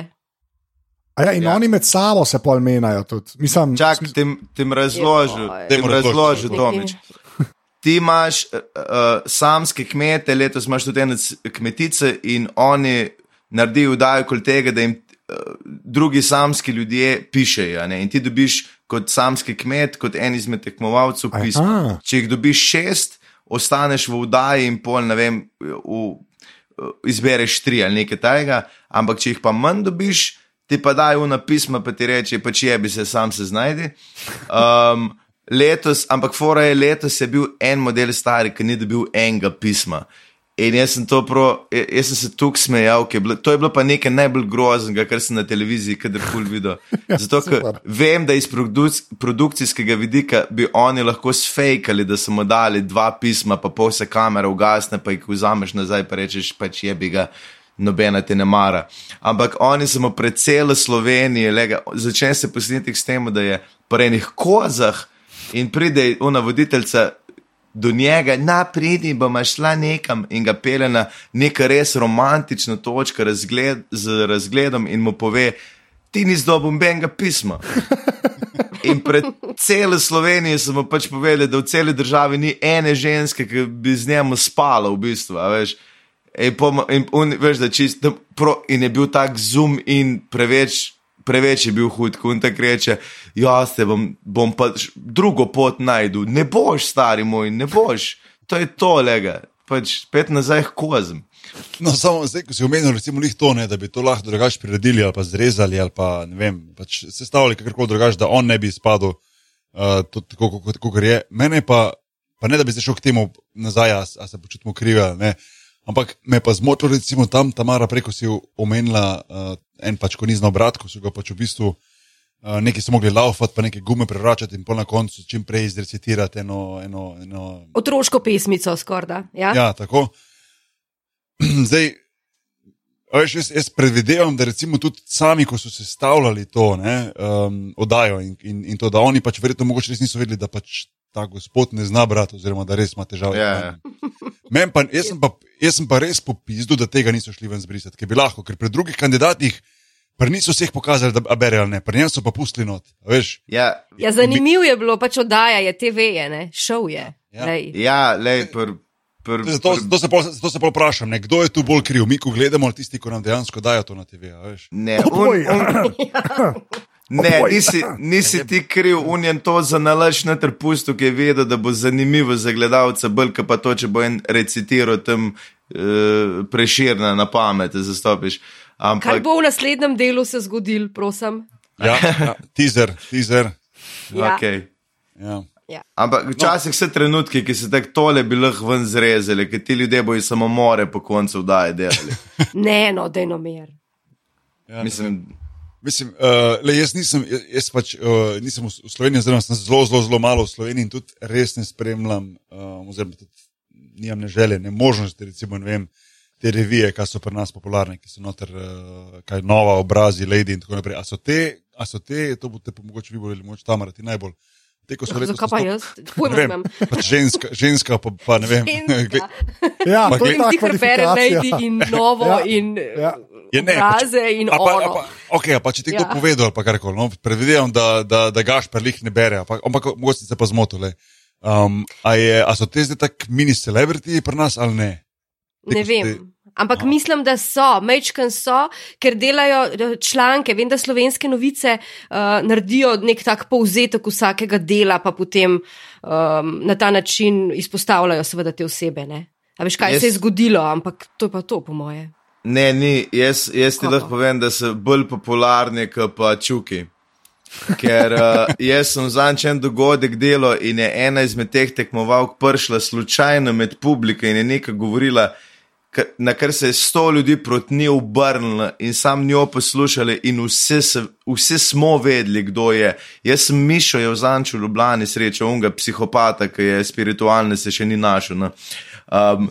[SPEAKER 2] A ja, in
[SPEAKER 4] Ja.
[SPEAKER 2] oni med sabo se pol menjajo tudi. Mislim,
[SPEAKER 4] Čak, tem, tem razložil, tem razložil, Tomič. <laughs> Ti imaš uh, samske kmete, letos imaš tudi ene kmetice in oni naredijo vdajo okoli tega, da jim uh, drugi samski ljudje pišejo. a ne. In ti dobiš kot samski kmet, kot en izmed tekmovalcev. Če jih dobiš šest, ostaneš v vdaji in pol, ne vem, v, izbereš tri ali nekaj tajega, ampak če jih pa manj dobiš, ti pa dajo na pisma, pa ti reče, pač je bi se sam se znajdi. Um, letos, ampak fora je letos je bil en model star, ki ni dobil enega pisma. In jaz sem, to pro, jaz sem se tukaj smejal, je bilo, to je bilo pa nekaj najbolj groznega, kar sem na televiziji kadarkoli videl. <laughs> Zato, ker vem, da iz produc produkcijskega vidika bi oni lahko sfejkali, da so mu dali dva pisma, pa pol se kamera ugasne, pa jih vzameš nazaj, pa rečeš, pač je bi ga. Nobena te ne mara. Ampak oni so mu pred celo Slovenijo, začne se posnetek s tem, da je po enih kozah in pride ona voditeljica do njega, na pridi, bomo šla nekam in ga pele na neko res romantično točko razgled, z razgledom in mu pove, ti nisi dobil benga pisma. <laughs> In pred celo Slovenijo smo pač povedali, da v celi državi ni ene ženske, ki bi z njemu spala, v bistvu. veš. In, pom, in, un, veš, čist, da pro, in je bil tak zoom in preveč, preveč je bil hud, tako reče: Jaz te bom, bom pa drugo pot najdu, ne boš, stari moj, ne boš. To je to, lega. pač spet nazaj k kozem.
[SPEAKER 1] No, samo zdaj, ko si omenil, recimo, to, ne, da bi to lahko drugače priredili ali pa zrezali ali pa ne vem, pač sestavili kakorkoli drugače, da on ne bi izpadel uh, to, tako, kot, kot je. Mene pa, pa ne da bi zdaj šel k temu nazaj, a, a se počutimo krive ne. Ampak me pa zmotilo, recimo tam, Tamara, preko si omenila, uh, en pač, ko ni znal brat, ko so ga pač v bistvu uh, neki so mogli laufati, pa neke gume prevračati in na koncu čim prej izrecitirati eno. eno, eno
[SPEAKER 3] Otroško pesmico, skorda. Ja?
[SPEAKER 1] Ja, tako. <clears throat> Zdaj, veš, jaz, jaz predvidevam, da recimo tudi sami, ko so sestavljali to ne, um, oddajo in, in, in to, da oni pač verjetno mogoče res niso vedeli, da pač ta gospod ne zna brati, oziroma da res ima težave.
[SPEAKER 4] Ja, <laughs> ja.
[SPEAKER 1] Meni Pa, jaz, sem pa, jaz sem pa res popizdu, da tega niso šli ven zbrisati, ker bi lahko, ker pri drugih kandidatih. Pa niso vseh pokazali, da berejo ali ne, pri njem so pa pustili not. a Veš,
[SPEAKER 4] Ja,
[SPEAKER 3] Ja, zanimivo je bilo, pač oddaja je TV, je, ne? šov je.
[SPEAKER 1] Ja.
[SPEAKER 3] Lej.
[SPEAKER 4] ja lej, pr, pr,
[SPEAKER 1] zato,
[SPEAKER 4] pr,
[SPEAKER 1] zato, se pol, zato se pa vprašam, ne, kdo je tu bolj kriv, mi, ko gledamo, ali tisti, ki nam dejansko dajo to na TV. a veš.
[SPEAKER 4] ne,
[SPEAKER 2] Oboj.
[SPEAKER 4] un, un, ne
[SPEAKER 2] Oboj.
[SPEAKER 4] nisi, <laughs> nisi ti kriv, unjen to za nalaž na trpustu, ki je vedel, da bo zanimivo za gledalca, bolj pa to, če bo en recitiral tam uh, preširna na pamet, da zastopiš.
[SPEAKER 3] Kaj
[SPEAKER 4] Ampak,
[SPEAKER 3] bo v naslednjem delu se zgodil, prosim?
[SPEAKER 1] Ja, ja, teaser, teaser.
[SPEAKER 3] Ja.
[SPEAKER 4] okay.
[SPEAKER 1] Ja.
[SPEAKER 4] Ampak včasih so trenutki, ki se tako tole bi lahko ven zrezali, ker ti ljudje bojo samomore po koncu vdaje delali.
[SPEAKER 3] Ne, no, dejno mer.
[SPEAKER 1] Ja,
[SPEAKER 4] Mislim,
[SPEAKER 1] Mislim, uh, le, jaz nisem, jaz, jaz pač, uh, nisem v, Sloveniji, oziroma sem zelo, zelo, zelo malo v Sloveniji in tudi res ne spremljam, uh, oziroma tudi nimam ne želje, ne možnosti, recimo, ne vem, te revije, ki so pri nas popularne, ki so noter, uh, kaj nova obrazi, lady in tako naprej. A so te, a so te, to boste pa mogoče vi bolj, mogoče Tamara, ti najbolj. Te, ko so letos
[SPEAKER 3] Zakaj pa jaz?
[SPEAKER 1] Vem,
[SPEAKER 3] nimam.
[SPEAKER 1] pač ženska, ženska pa, pa ne vem.
[SPEAKER 3] Ženska. <laughs>
[SPEAKER 2] Ja,
[SPEAKER 1] Pa
[SPEAKER 2] to je
[SPEAKER 1] gled-
[SPEAKER 2] ta
[SPEAKER 3] Zdi, ker bere
[SPEAKER 2] kvalifikacija.
[SPEAKER 3] Lady in novo
[SPEAKER 2] Ja.
[SPEAKER 3] in
[SPEAKER 2] Ja.
[SPEAKER 1] Je ne, pač-
[SPEAKER 3] obraze in
[SPEAKER 1] A pa, a
[SPEAKER 3] ono.
[SPEAKER 1] pa, okay, pa če ti kdo
[SPEAKER 3] Ja.
[SPEAKER 1] povedal, ali pa karkoli, no, predvidevam, da, da, da Gašpar lih ne bere, ampak, ampak mogoče se pa zmotile. Um, a, je, a so te zdaj tako mini celebrity pri nas ali ne? Te,
[SPEAKER 3] Ne vem.
[SPEAKER 1] te-
[SPEAKER 3] Ampak
[SPEAKER 1] A.
[SPEAKER 3] mislim, da so, mečken so, ker delajo eh, članke. Vem, da slovenske novice uh, naredijo nek tak povzetek vsakega dela, pa potem um, na ta način izpostavljajo seveda te osebe. Ne? A veš, kaj
[SPEAKER 4] Jaz-
[SPEAKER 3] se je zgodilo, ampak to je pa to, po moje.
[SPEAKER 4] Ne, ni, jaz, jaz ti lahko povem, da so bolj popularni kot pa čuki. Ker uh, jaz sem zadnjič en dogodek delal in je ena izmed teh tekmovalk prišla slučajno med publiko in je nekaj govorila, na kar se je sto ljudi proti njej obrnilo in sam njo poslušali, in vse, se, vse smo vedeli, kdo je. Jaz sem Mišo je v Zanču v Ljubljani srečal, unga psihopata, ki je spiritualne se še ni našel. Um,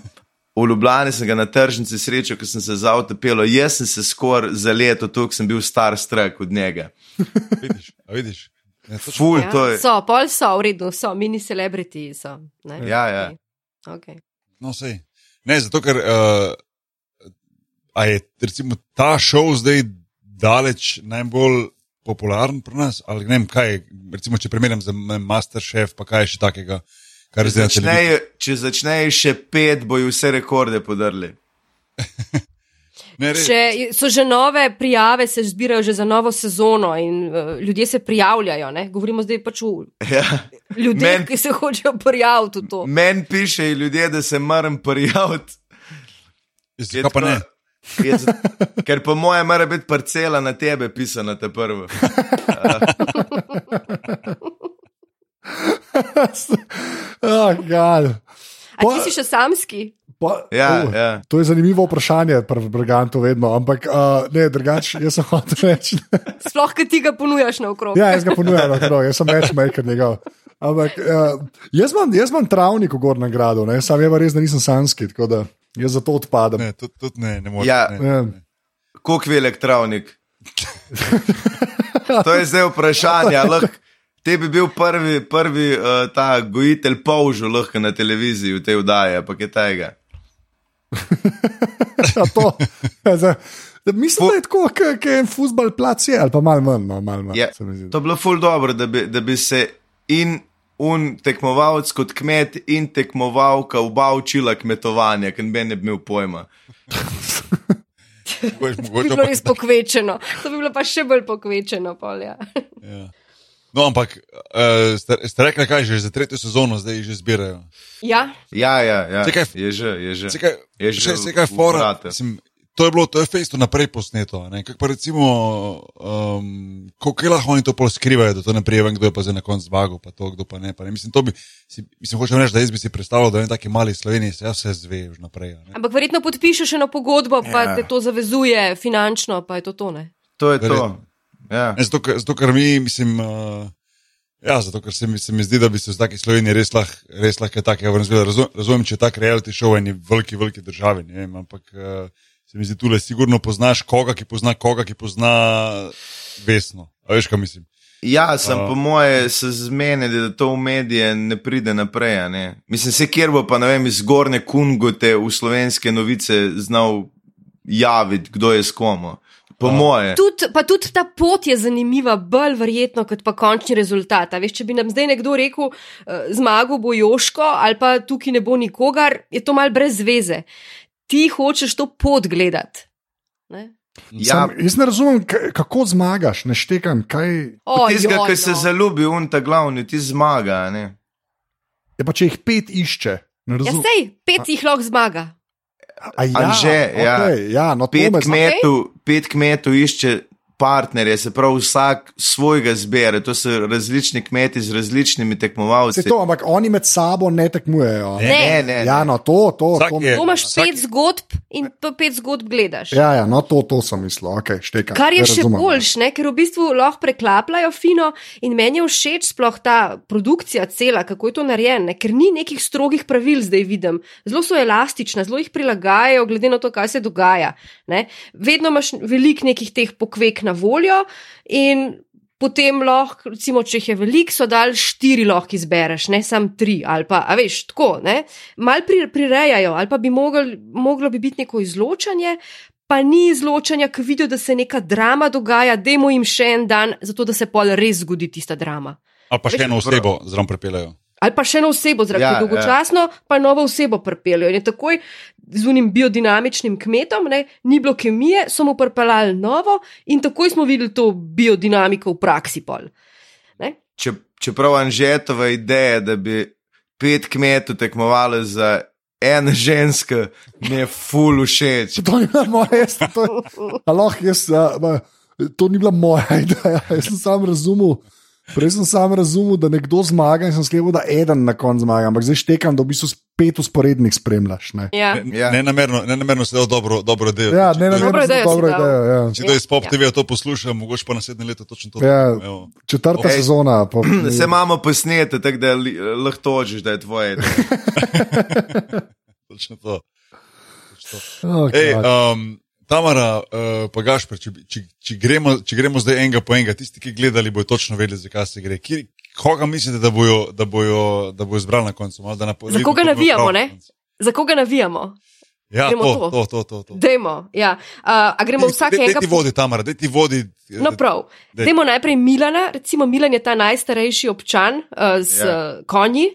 [SPEAKER 4] v Ljubljani sem ga na tržnici srečal, ko sem se za avto pel, jaz sem se skoraj za leto tukaj, sem bil star strak od njega. <laughs>
[SPEAKER 1] Vidiš, a vidiš. Ja.
[SPEAKER 4] Ful,
[SPEAKER 3] Ja,
[SPEAKER 4] je.
[SPEAKER 3] So, pol so, v redu, so, mini celebrity so. Ne?
[SPEAKER 4] Ja, ja.
[SPEAKER 3] Okay.
[SPEAKER 1] No, sej. Ne, zato ker uh, a je recimo ta šov zdaj daleč najbolj popularen pri nas, ali ne vem, kaj je, recimo, če primerjam z ne vem, Masterchef, pa kaj je še takega, kar zdaj televiziji.
[SPEAKER 4] Začnejo, če začnejo še pet, bojo vse rekorde podrli. <laughs>
[SPEAKER 1] Ne, res,
[SPEAKER 3] Če so že nove prijave, se zbirajo že za novo sezono in uh, ljudje se prijavljajo. Ne? Govorimo zdaj pač o
[SPEAKER 4] Ja.
[SPEAKER 3] ljudeh,
[SPEAKER 4] Men-
[SPEAKER 3] ki se hočejo prijaviti v to.
[SPEAKER 4] Meni pišejo ljudje, da se moram prijaviti.
[SPEAKER 1] Kaj pa ne?
[SPEAKER 4] tako- je z- <laughs> Ker po mojem mora biti parcela na tebe pisana, te prvo. <laughs> <laughs>
[SPEAKER 2] Oh, God.
[SPEAKER 3] A ti si še samski?
[SPEAKER 2] Pa,
[SPEAKER 4] Ja,
[SPEAKER 2] oh,
[SPEAKER 4] ja.
[SPEAKER 2] To je zanimivo vprašanje, pri Brigantu vedno, ampak uh, ne, drugače, jaz sem <laughs> hotel reči.
[SPEAKER 3] Sploh, ki ti ga ponujaš na okrog.
[SPEAKER 2] Ja, jaz ga ponujam, no, jaz sem matchmaker njegov. Ampak uh, jaz, imam, jaz imam travnik v Gornjem gradu, ne? sam je pa res, da nisem sanski, tako da jaz zato odpadam.
[SPEAKER 1] Ne, tudi tud ne, ne moreš.
[SPEAKER 4] Ja.
[SPEAKER 1] ne.
[SPEAKER 4] Koliko je elektronik? <laughs> To je zdaj vprašanje. lahko- Te bi bil prvi, prvi uh, ta gojitelj polžu lahko na televiziji v tej vdaji, ampak je tega. <laughs>
[SPEAKER 2] Ja, to, ja, zdaj, da mislim, da je tako, kot je en futbal plac, je, ali pa malo manj. No, malo manj
[SPEAKER 4] Je, to bi bilo ful dobro, da bi, da bi se in un tekmovalec kot kmet in tekmovalka oba učila kmetovanja, ker ne bi imel pojma.
[SPEAKER 1] Mogoče- <laughs>
[SPEAKER 3] To bi bilo res pokvečeno. To bi bilo pa še bolj pokvečeno. Pol, ja.
[SPEAKER 1] No, ampak uh, ste, ste rekli, kaj že za tretjo sezono zdaj že zbirajo.
[SPEAKER 3] Ja,
[SPEAKER 4] Ja, ja, ja.
[SPEAKER 1] Saj kaj-
[SPEAKER 4] je že, je že.
[SPEAKER 1] Se kaj,
[SPEAKER 4] Je že
[SPEAKER 1] še,
[SPEAKER 4] v-
[SPEAKER 1] se kaj
[SPEAKER 4] v
[SPEAKER 1] fora, mislim, to je bilo, to je fejsto naprej posneto. a ne. Kako pa recimo, um, kako lahko oni to pol skrivajo, da to ne prijevam, kdo je pa zdaj na koncu zmagal, pa to, kdo pa ne. Pa ne. Mislim, to bi, si, mislim, hočem reči, da jaz bi si predstavljal, da je taki mali Sloveniji, se vse zve už naprej. a ne.
[SPEAKER 3] ampak verjetno podpišeš eno pogodbo, pa
[SPEAKER 4] Ja.
[SPEAKER 3] te to zavezuje finančno, pa je to to. Ne?
[SPEAKER 4] To je to. Ja.
[SPEAKER 1] Ne, zato, zato, ker mi, mislim, uh, ja, zato, ker se mi, se mi zdi, da bi se v taki Sloveniji res lahko res kaj takega razvijalo. Razum, razumem, če je tak reality show v eni veliki, veliki državi, ne vem, ampak uh, se mi zdi, tule sigurno poznaš koga, ki pozna koga, ki pozna vesno. A veš, kaj mislim?
[SPEAKER 4] Ja, sem
[SPEAKER 1] A.
[SPEAKER 4] po moje se zmenili, da to v medije ne pride naprej. Ne? Mislim, se kjer bo pa ne vem, iz Gorne Kungote v slovenske novice znal javiti, kdo je s komu. Po
[SPEAKER 1] A.
[SPEAKER 4] moje.
[SPEAKER 3] Tud, pa tudi ta pot je zanimiva, bolj verjetno, kot pa končni rezultat. A Veš, če bi nam zdaj nekdo rekel, uh, zmagal bo Joško ali pa tukaj ne bo nikogar, je to mal brez veze. Ti hočeš to pot gledati. Ne?
[SPEAKER 4] Ja,
[SPEAKER 2] Sam, jaz ne razumem, kako zmagaš, ne štekam. Kaj...
[SPEAKER 4] Tistega, ki se
[SPEAKER 3] no.
[SPEAKER 4] zaljubi, un ta glavni, ti zmaga. a Ne?
[SPEAKER 2] Je pa če jih pet išče. ne
[SPEAKER 3] Ja, sej, pet jih lahko zmaga.
[SPEAKER 2] A ja,
[SPEAKER 4] Anže, ja.
[SPEAKER 2] okay, ja, no, to
[SPEAKER 4] Pet kmetov, pet kmetov išče partnerje, se pravi, vsak svojega zbere. To so različni kmeti z različnimi
[SPEAKER 2] Se
[SPEAKER 4] tekmovalci.
[SPEAKER 2] to, ampak oni med sabo ne tekmujejo.
[SPEAKER 1] Ne,
[SPEAKER 4] ne, ne.
[SPEAKER 2] Ja, no, to, to.
[SPEAKER 1] Vsak
[SPEAKER 2] to
[SPEAKER 1] je-
[SPEAKER 3] Tu imaš
[SPEAKER 1] Vsak-
[SPEAKER 3] pet zgodb in pa pet zgodb gledaš.
[SPEAKER 2] Ja, ja, no, to, to sem mislil, okay, štekam.
[SPEAKER 3] Kar je še boljš, ne? ker v bistvu lahko preklapljajo fino in meni je všeč sploh ta produkcija cela, kako je to narejeno, ker ni nekih strogih pravil zdaj vidim. Zelo so elastična, zelo jih prilagajajo glede na to, kaj se dogaja. Ne? Vedno imaš veliko nekih teh pokvek na voljo in potem lahko, recimo, če jih je veliko, so dal štiri lahko izbereš, ne sam tri ali pa, a veš, tako, ne. Mal pri, prirejajo ali pa bi mogel, moglo bi biti neko izločanje, pa ni izločanja, ki vidijo, da se neka drama dogaja, dajmo jim še en dan, zato da se pol res zgodi tista drama.
[SPEAKER 1] Ali pa še
[SPEAKER 3] Veš,
[SPEAKER 1] eno osebo zraven prepeljajo.
[SPEAKER 3] Ali pa še eno osebo zraven,
[SPEAKER 4] Ja,
[SPEAKER 3] ja, dolgočasno, ja. pa novo osebo pripeljejo. In je takoj z unim biodinamičnim kmetom, ne, ni bilo kemije, so mu pripeljali novo in takoj smo videli to biodinamiko v praksi. Pol. Ne?
[SPEAKER 4] Če, čeprav Anžetova ideja, da bi pet kmetov tekmovali za eno žensko, mi je ful všeč.
[SPEAKER 2] To ni bila moja, jaz, to, <laughs> a lahko jaz, a, ma, to ni bila moja <laughs> ideja. Jaz sem sam razumel. Prej sem sam razumel, da nekdo zmaga in sem sklepal, da eden na koncu zmaga, ampak zdaj štekam, da v bistvu spet usporednih spremljaš. Ne,
[SPEAKER 3] Ja.
[SPEAKER 1] Ne,
[SPEAKER 4] Ja.
[SPEAKER 1] ne namerno, ne namerno se je dal dobro, dobro delo.
[SPEAKER 2] ja, ne,
[SPEAKER 1] kdo-
[SPEAKER 3] Dobro idejo si
[SPEAKER 2] dobro idejo. Ja.
[SPEAKER 1] Če kdo iz Pop
[SPEAKER 3] Ja.
[SPEAKER 1] TV to posluša, mogoče pa naslednje leto točno to.
[SPEAKER 2] Ja.
[SPEAKER 1] Evo.
[SPEAKER 2] Četrta
[SPEAKER 4] Ej.
[SPEAKER 2] sezona. Pa, <clears throat>
[SPEAKER 4] Se imamo posnete, tako da lahko tožiš, da je tvoje. <laughs>
[SPEAKER 1] Točno to. Točno to.
[SPEAKER 2] Oh,
[SPEAKER 1] Ej, um, Tamara, uh, pa Gašpr, če, če, če, gremo, če gremo zdaj enega po enega, tisti, ki gledali, bodo točno vedeli, zakaj se gre. Kjer, koga mislite, da bojo, da bojo, da bojo izbrali na koncu? Malo, na,
[SPEAKER 3] Za koga navijamo, ne? Za koga navijamo?
[SPEAKER 1] Ja,
[SPEAKER 3] Gremo
[SPEAKER 1] to,
[SPEAKER 3] to.
[SPEAKER 1] to, to, to.
[SPEAKER 3] Dajmo, ja. uh, a gremo vsak
[SPEAKER 1] Daj
[SPEAKER 3] enega
[SPEAKER 1] ti vodi, Tamara, daj ti vodi. eh,
[SPEAKER 3] No, prav.
[SPEAKER 1] Daj.
[SPEAKER 3] Dajmo najprej Milana, recimo Milan je ta najstarejši občan uh, z
[SPEAKER 4] Ja.
[SPEAKER 3] yeah. konji.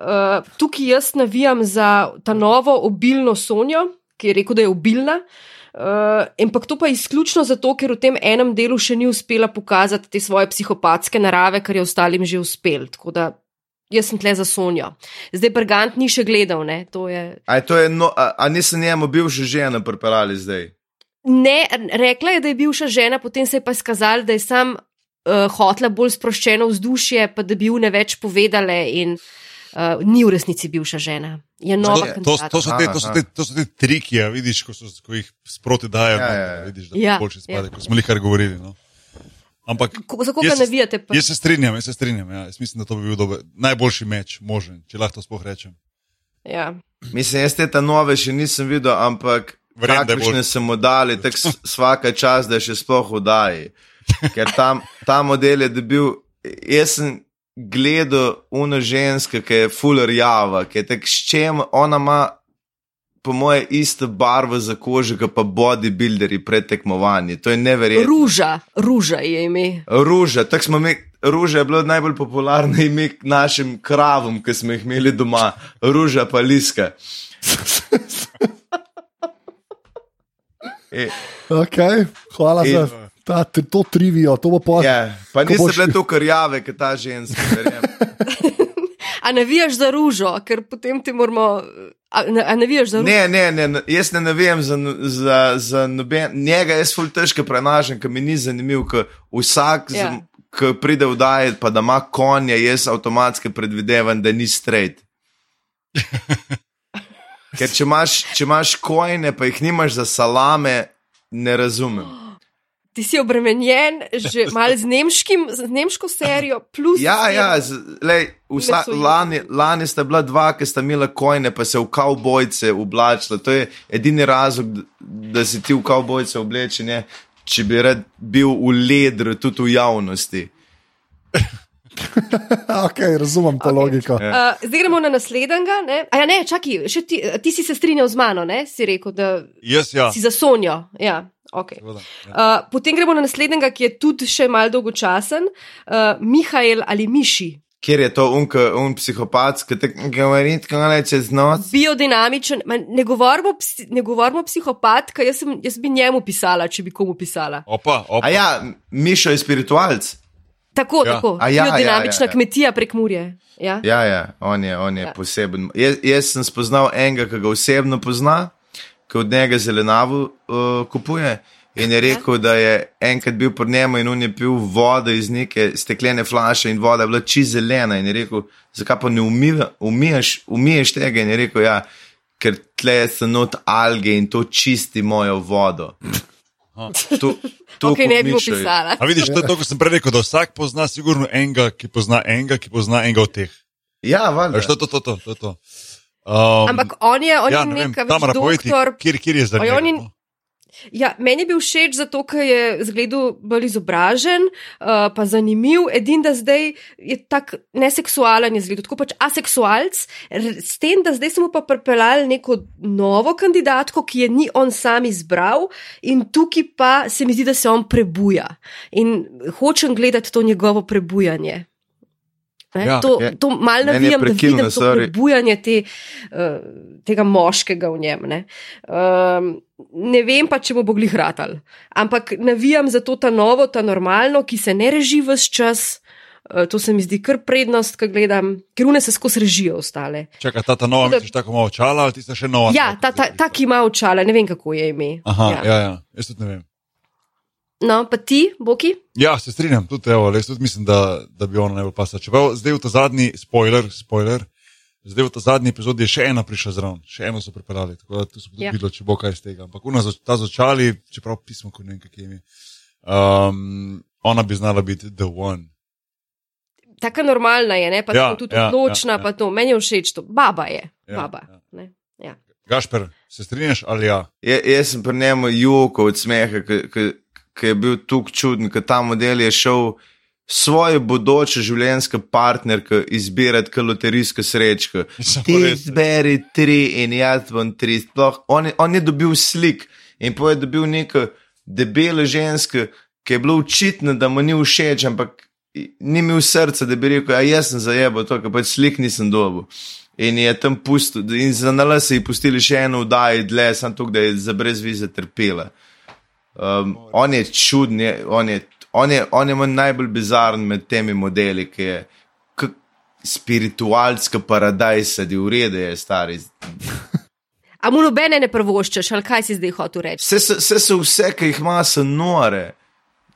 [SPEAKER 3] Uh, tukaj jaz navijam za ta novo obilno Sonjo, ki je rekel, da je obilna. Uh, ampak to pa izključno zato, ker v tem enem delu še ni uspela pokazati te svoje psihopatske narave, kar je ostalim že uspel. Tako da jaz sem tle za Sonjo. Zdaj Brgant ni še gledal, ne? To je.
[SPEAKER 4] A, je to je no, a, a nisem njemu bil že žena pripeljali zdaj?
[SPEAKER 3] Ne, rekla je, da je bivša žena, potem se je pa skazal, da je sam uh, hotla bolj sproščeno vzdušje, pa da bi une več povedale in uh, ni v resnici bivša žena. Je nova
[SPEAKER 1] To, to, to, so te, to, so te, to so te triki, ja, vidiš, ko, so, ko jih sproti dajo.
[SPEAKER 4] Ja,
[SPEAKER 1] Ja,
[SPEAKER 4] ja.
[SPEAKER 1] Vidiš, da
[SPEAKER 3] Ja,
[SPEAKER 1] boljši spade,
[SPEAKER 3] ja.
[SPEAKER 1] ja. ko smo jih kar govorili. No. Ampak
[SPEAKER 3] Ko, za koga navijate? Pa?
[SPEAKER 1] jaz se strinjam, jaz se strinjam. Ja. Jaz mislim, da to bi bil dober, najboljši meč, možen, če lahko to sploh rečem.
[SPEAKER 3] Ja.
[SPEAKER 4] Mislim, jaz te ta nove še nisem videl, ampak
[SPEAKER 1] je
[SPEAKER 4] kakšne mu dali, tako vsaka čas, da je še sploh vdaji. Ker tam, ta model je dobil, jaz sem gledal uno žensko, ki je fuller java, ki je tako s čem, ona ima po moje isto barvo za kožo, kot pa bodybuilderji pred tekmovanji. To je neverjetno.
[SPEAKER 3] Ruža, ruža je ime.
[SPEAKER 4] Ruža, tako smo mi. Ruža je bilo najbolj popularno ime našim kravom, ki smo jih imeli doma, ruža pa liska. <laughs> E,
[SPEAKER 2] Okay, hvala
[SPEAKER 4] In-
[SPEAKER 2] za Ta, to trivijo, to bo pa.
[SPEAKER 4] Ja, pa
[SPEAKER 2] Ko
[SPEAKER 4] niso
[SPEAKER 2] boš-
[SPEAKER 4] bile tako rjave, kot ta ženska. <laughs>
[SPEAKER 3] A navijaš za ružo, ker potem ti moramo. A, ne- a navijaš za ružo?
[SPEAKER 4] Ne, ne, ne, ne, jaz ne navijem za, no- za, za noben. Njega jaz ful težko prenašam, ker mi ni zanimiv, ker vsak,
[SPEAKER 3] Ja.
[SPEAKER 4] ja. ki pride v daje, pa da ima konje, jaz avtomatsko predvidevam, da ni straight. <laughs> Ker če imaš, če imaš kojne, pa jih nimaš za salame, ne razumem.
[SPEAKER 3] Ti si obremenjen že <laughs> malo z, nemškim, z nemško serijo, plus.
[SPEAKER 4] Ja, ja, z, lej, vsa, lani, lani sta bila dva, ki sta imela kojne, pa se v kavbojce oblačila. To je edini razlog, da, si ti v kavbojce oblečen, je, če bi rad bil v ledru, tudi v javnosti. <laughs>
[SPEAKER 2] Okay, razumem to okay. logiko.
[SPEAKER 4] Ja.
[SPEAKER 3] Uh, zdaj gremo na naslednjega. Ne? A ja, ne, čakaj, še ti, ti si se strinjal z mano, ne? si rekel, da
[SPEAKER 1] Jaz, ja.
[SPEAKER 3] si za Sonjo. Ja, okay.
[SPEAKER 1] Seveda, ja.
[SPEAKER 3] Uh, potem gremo na naslednjega, ki je tudi še malo dolgočasen, uh, Mihajl ali Miši.
[SPEAKER 4] Kjer je to unka, un psihopat, ki te govori tako le čez noč?
[SPEAKER 3] Biodinamičen, ma, ne govorimo, psi, ne govorimo psihopat, ker jaz, sem, jaz bi njemu pisala, če bi komu pisala.
[SPEAKER 1] Opa, opa.
[SPEAKER 4] A ja, Mišo je spiritualc.
[SPEAKER 3] Tako,
[SPEAKER 1] Ja.
[SPEAKER 3] tako.
[SPEAKER 4] A ja,
[SPEAKER 3] Biodinamična
[SPEAKER 4] ja, ja, ja.
[SPEAKER 3] kmetija prek Murje. Ja?
[SPEAKER 4] Ja, ja, on je, on je
[SPEAKER 3] Ja.
[SPEAKER 4] ja. poseben. Jaz, jaz sem spoznal enega, ki ga osebno pozna, ki od njega zelenavo uh, kupuje. In je rekel, da je enkrat bil pri njemu in on je pil vodo iz neke steklene flaše in voda je bila čisto zelena. In je rekel, zakaj pa ne umiva, umiješ, umiješ tega? In je rekel, ja, ker tle so not alge in to čisti mojo vodo. To, to
[SPEAKER 3] Ok, ne bi mu
[SPEAKER 4] Mišo je.
[SPEAKER 3] pisala.
[SPEAKER 1] A vidiš, to je to, kar sem prej rekel, da vsak pozna sigurno enega, ki pozna enega, ki pozna enega od teh.
[SPEAKER 4] Ja, valjda.
[SPEAKER 1] To, to, to, to, to. Um,
[SPEAKER 3] Ampak on je, on
[SPEAKER 1] ja,
[SPEAKER 3] je
[SPEAKER 1] ne vem,
[SPEAKER 3] nek
[SPEAKER 1] povej ti,
[SPEAKER 3] doktor.
[SPEAKER 1] kjer, kjer je
[SPEAKER 3] in-
[SPEAKER 1] no?
[SPEAKER 3] Ja, meni je bil všeč zato, ker je zgledal bolj izobražen, uh, pa zanimiv. Edin, da zdaj je tako neseksualen, je zgledal, tako pač aseksualc, s tem, da zdaj smo pa pripeljali neko novo kandidatko, ki je ni on sam izbral, in tukaj pa se mi zdi, da se on prebuja. In hočem gledati to njegovo prebujanje. Ne,
[SPEAKER 1] Ja,
[SPEAKER 3] to,
[SPEAKER 4] je-
[SPEAKER 3] to malo navijam, da vidim to prebujanje te, uh, tega moškega v njem. Ne. Um, ne vem pa, če mu bo glih ratal. Ampak navijam za to ta novo, ta normalno, ki se ne reži vse čas. Uh, to se mi zdi kar prednost, ko gledam, ker une se skozi režijo ostale.
[SPEAKER 1] Čakaj, ta, ta nova,
[SPEAKER 3] da-
[SPEAKER 1] misliš tako malo očala, ali tista še nova?
[SPEAKER 3] Ja, ta, ta, ta ki ima očala, ne vem kako je ime.
[SPEAKER 1] Aha,
[SPEAKER 3] ja.
[SPEAKER 1] ja, ja, jaz tudi ne vem.
[SPEAKER 3] No, pa ti, Boki?
[SPEAKER 1] Ja, se strinjam, tudi, evo, jaz tudi mislim, da, da bi ona najbolj pasala. Čeprav zdaj v ta zadnji, spoiler, spoiler, zdaj v ta zadnji epizodi je še ena prišla zraven, še eno so pripeljali, tako da tu se bo
[SPEAKER 3] Ja.
[SPEAKER 1] videlo, če bo kaj iz tega. Ampak za- ta začali, čeprav pismo, ko ne vem, kak je ime, um, ona bi znala biti the one.
[SPEAKER 3] Taka normalna je, ne? pa
[SPEAKER 1] Ja,
[SPEAKER 3] ja, tudi
[SPEAKER 1] ja,
[SPEAKER 3] odločna,
[SPEAKER 1] ja,
[SPEAKER 3] ja, pa to. Meni je všeč to. Baba je.
[SPEAKER 1] Ja,
[SPEAKER 3] Baba.
[SPEAKER 1] ja.
[SPEAKER 3] Ne? Ja.
[SPEAKER 1] Gašper, se strinjaš ali ja?
[SPEAKER 4] Je, jaz sem pri njemu jokal od smeha, ki je bil tako čuden, ker ta model je šel svojo bodočo življenjsko partnerko izbirati kot loterijsko srečko. <laughs>
[SPEAKER 1] Samo
[SPEAKER 4] Ti izberi tri in jaz bom tri. Sploh, on, je, on je dobil slik in pa je dobil neko debelo žensko, ki je bilo očitno, da mu ni všeč, ampak ni imel srca, da bi rekel, a jaz sem zajebo to, ker pač slik nisem dobil. In je tam pustil, in za nalaze so ji pustili še eno vdajo dlje, samo to, da je za brez vize trpela. Um, on je čuden, on je, on je, on je najbolj bizaren med temi modeli, ki je spiritualska paradajsa, di urede je stari.
[SPEAKER 3] A mu nobene ne prvoščeš, ali kaj si zdaj hotel reči?
[SPEAKER 4] Vse so, vse, so vse, ki jih ima, so nore.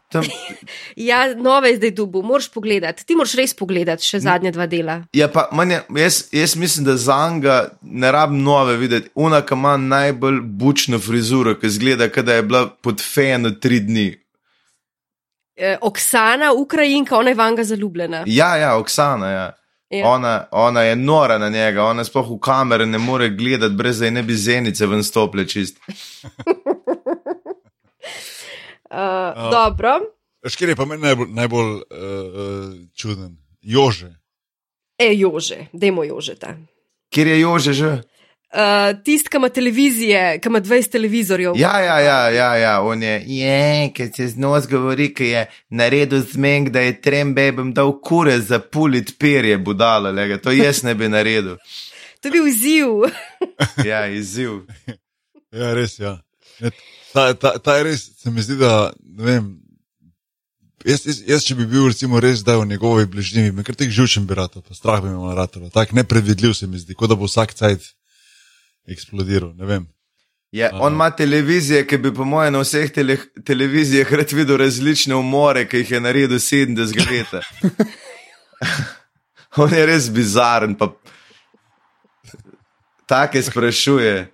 [SPEAKER 4] Tam, <laughs>
[SPEAKER 3] Ja, nove zdaj dubu, moraš pogledati. Ti moraš res pogledati še zadnje dva dela.
[SPEAKER 4] ja, pa, manje, jaz, jaz mislim, da za njega ne rabim nove videti. Una, ki ima najbolj bučno frizuro, ki zgleda, da je bila pod fejeno tri dni.
[SPEAKER 3] E, Oksana, Ukrajinka, ona je vanga zaljubljena.
[SPEAKER 4] Ja, ja, Oksana, ja.
[SPEAKER 3] Ja.
[SPEAKER 4] Ona, ona je nora na njega, ona sploh v kamere ne more gledati, brez da je ne bi zenice ven stople čist. <laughs>
[SPEAKER 3] Uh, dobro.
[SPEAKER 1] Kjer je pa meni najbolj, najbolj uh, čuden? Jože.
[SPEAKER 3] E, Jože, dajmo Jožeta.
[SPEAKER 4] Kjer je Jože že?
[SPEAKER 3] Uh, Tisti, ki ima televizije, ki ima 20 televizorjev.
[SPEAKER 4] Ja, ja, ja, ja, ja. on je, je, ker se z nos govori, ki je naredil zmenk, da je trem bebem dal kure za pulit perje, budala, lega. to jaz ne bi naredil.
[SPEAKER 3] To je bil izziv.
[SPEAKER 4] Ja, izziv.
[SPEAKER 1] Ja, res. Ja. Ne, Ta, ta, ta je res, se mi zdi, da ne vem, jaz, jaz, jaz, če bi bil recimo res zdaj v njegovi bližini, me kar teh živčen bi rado, pa strah bi me naratalo. Tako nepredvidljiv se mi zdi, kot da bo vsak cajt eksplodiral.
[SPEAKER 4] Ja, on ima televizije, ki bi, po mojem, na vseh tele, televizijah rad videl različne umore, ki jih je naredil 70 let. <laughs> on je res bizaren, pa take sprašuje. <laughs>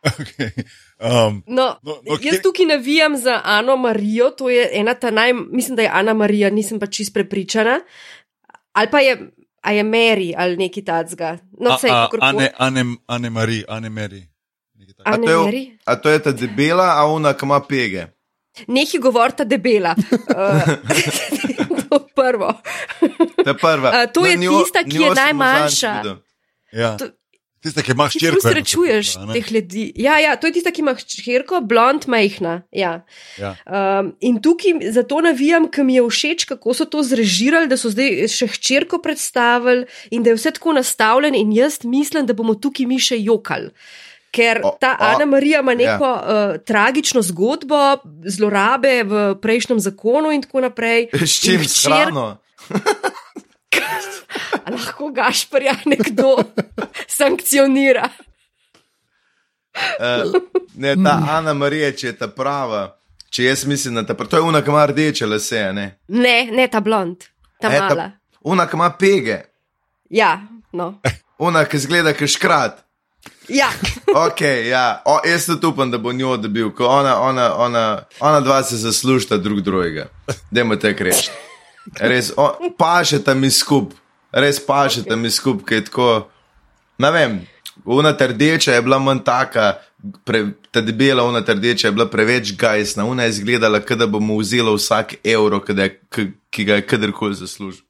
[SPEAKER 1] Okay. Um,
[SPEAKER 3] No,
[SPEAKER 1] No,
[SPEAKER 3] no, jaz tukaj navijam za Ano Marijo, to je ena ta naj, mislim, da je Ana Marija, nisem pa čist prepričana. Ali pa je, a je Mary ali neki tacga. No, vse,
[SPEAKER 1] a,
[SPEAKER 3] kakorkoli.
[SPEAKER 1] Ane, Ane, Ane Mari, Ane takega.
[SPEAKER 4] A to, je,
[SPEAKER 3] Mary?
[SPEAKER 4] a to je ta debela, a ona, ki ima pege.
[SPEAKER 3] Neki govorita debela. Uh, to prvo.
[SPEAKER 4] Ta prva.
[SPEAKER 3] A, to je
[SPEAKER 4] Na njo-
[SPEAKER 3] tista, ki je najmanjša.
[SPEAKER 1] Ja.
[SPEAKER 3] To-
[SPEAKER 1] Tiste, ki imaš
[SPEAKER 3] Ti
[SPEAKER 1] ščirko.
[SPEAKER 3] ful srečuješ teh ljudi. Ja, ja, to je tista, ki ima hčerko, blond, majhna. Ja.
[SPEAKER 1] Ja.
[SPEAKER 3] Um, in tukaj zato navijam, ker mi je všeč, kako so to zrežirali, da so zdaj še hčerko predstavili in da je vse tako nastavljeno. In jaz mislim, da bomo tukaj mi še jokali. Ker
[SPEAKER 4] O-
[SPEAKER 3] ta
[SPEAKER 4] o-
[SPEAKER 3] Ana Marija ima neko ja. uh, tragično zgodbo, zlorabe v prejšnjem zakonu in tako naprej. <laughs>
[SPEAKER 4] S čim s hrano? <laughs>
[SPEAKER 3] A lahko Gašparja nekdo <laughs> sankcionira.
[SPEAKER 4] Uh, ne, ta Ana Marija, če je ta prava, če jaz mislim, da ta prava, to je una, ki ima rdeče lase, a ne.
[SPEAKER 3] Ne, ne ta blond, ta
[SPEAKER 4] E,
[SPEAKER 3] mala.
[SPEAKER 4] Una, ki ima pege,
[SPEAKER 3] Ja, no. <laughs>
[SPEAKER 4] una, ki zgleda kot škrat.
[SPEAKER 3] Ja. <laughs>
[SPEAKER 4] Ok, ja, o, jaz tudi upam, da bo njo dobil, ko ona, ona, ona, ona dva se zaslužita drug drugega. Dajmo te reči. Res, o, pašeta mi skup, res pašeta mi skup, ki je tako. Ne vem, una trdeča je bila manj taka, pre, ta debela, una trdeča je bila preveč gajsna, una je izgledala, kot da bomo vzela vsak evro, je, ki, ga je kadarkoli zaslužil.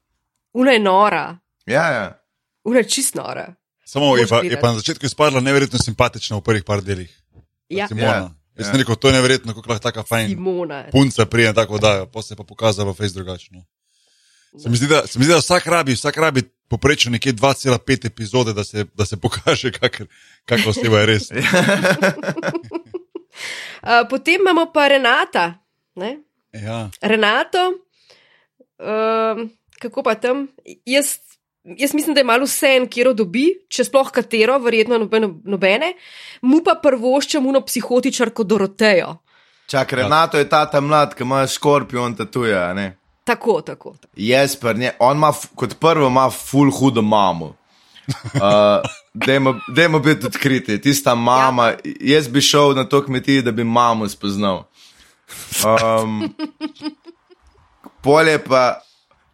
[SPEAKER 3] Una je nora,
[SPEAKER 4] Ja, ja.
[SPEAKER 3] una je čist nora.
[SPEAKER 1] Samo je pa, je pa na začetku izpadla neverjetno simpatična v prvih par delih.
[SPEAKER 3] Ja,
[SPEAKER 1] Simona.
[SPEAKER 4] Ja,
[SPEAKER 1] Jaz
[SPEAKER 4] ja.
[SPEAKER 1] sem rekel, to je neverjetno, kako lahko taka fajn
[SPEAKER 3] Simona.
[SPEAKER 1] punca prije tako da, pa se je pa pokazala v face drugačno. Se mi zdi, da, se mi zdi, da vsak rabi, vsak rabi poprečno nekje 2,5 epizode, da se, da se pokaže, kakšna oseba je res.
[SPEAKER 3] Uh, <laughs> <laughs> potem imamo pa Renata. Ne?
[SPEAKER 1] Ja.
[SPEAKER 3] Renato, um, kako pa tam? Jaz, jaz mislim, da je malo vse en, kjer dobi, če sploh katero, verjetno nobene, nobene. Mu pa prvoščem uno psihotičarko Dorotejo.
[SPEAKER 4] Čak, Renato je ta ta mlad, ki ima škorpion tatuja, ne.
[SPEAKER 3] Tako, tako.
[SPEAKER 4] Jaz, ne, on ima kot prvo, ima ful hudo mamo. <laughs> Uh, dajmo, biti odkriti, tista mama. Ja. Jaz bi šel na to kmetijo, da bi mamo spoznal. Um, polje pa,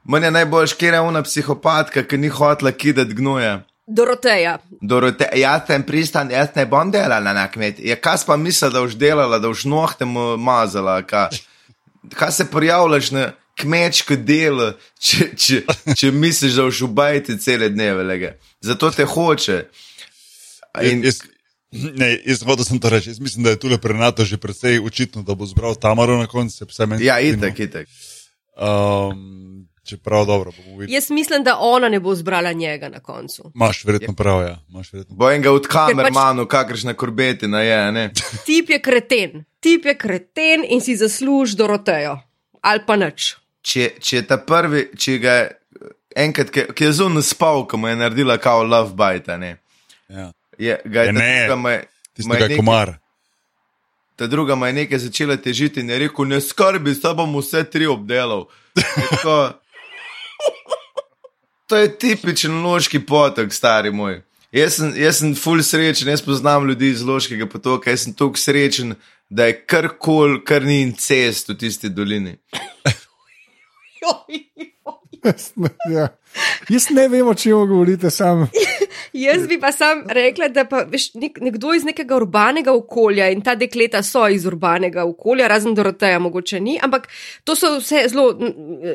[SPEAKER 4] meni je najbolj škera una psihopatka, ki ni hotela kidati gnoja.
[SPEAKER 3] Doroteja.
[SPEAKER 4] Dorote, jaz sem pristan, jaz ne bom delala na kmetiji. Ja, kaj pa misli, da boš delala, da boš nohte mazala? Kaj, kaj se prijavljaš na kmečko delo, če, če, če misliš, da boš ubajati cele dneve? Lega. Zato te hoče. In,
[SPEAKER 1] Jaz, ne, jaz hotel sem to reči. Jaz mislim, da je tule prenato že precej očitno, da bo zbral Tamaro na koncu.
[SPEAKER 4] ja, itek, itek.
[SPEAKER 1] Um, čeprav dobro, bomo videli.
[SPEAKER 3] Jaz mislim, da ona ne bo zbrala njega na koncu.
[SPEAKER 1] Imaš verjetno prav, ja. Imaš verjetno
[SPEAKER 4] Bo enega od
[SPEAKER 3] pač-
[SPEAKER 4] kamermanov, kakršna korbetina je, a ne.
[SPEAKER 3] Tip je kreten, tip je kreten in si zasluži Dorotejo. Ali pa nič.
[SPEAKER 4] Če, če je ta prvi, če ga je enkrat, ki, je zunaj spal, ko mu je naredila kao love bite, ne.
[SPEAKER 1] Ja.
[SPEAKER 4] Je, ga je ta
[SPEAKER 1] ne,
[SPEAKER 4] druga mu je- je nekaj-
[SPEAKER 1] komar.
[SPEAKER 4] Ta druga mu je nekaj začela težiti in je rekel: Ne skrbi, zdaj bom vse tri obdelal. Je Tako, to je tipičen loški potok, stari moj. Jaz sem, jaz sem full srečen, jaz poznam ljudi iz loškega potoka, jaz sem tako srečen, da je karkoli, kar ni incest v tisti dolini. <laughs>
[SPEAKER 2] ja. Jaz ne vem, o čem govorite, sam. <laughs>
[SPEAKER 3] Jaz bi pa sam rekla, da pa veš, nek, nekdo iz nekega urbanega okolja in ta dekleta so iz urbanega okolja, razen Doroteja, mogoče ni, ampak to so vse zelo,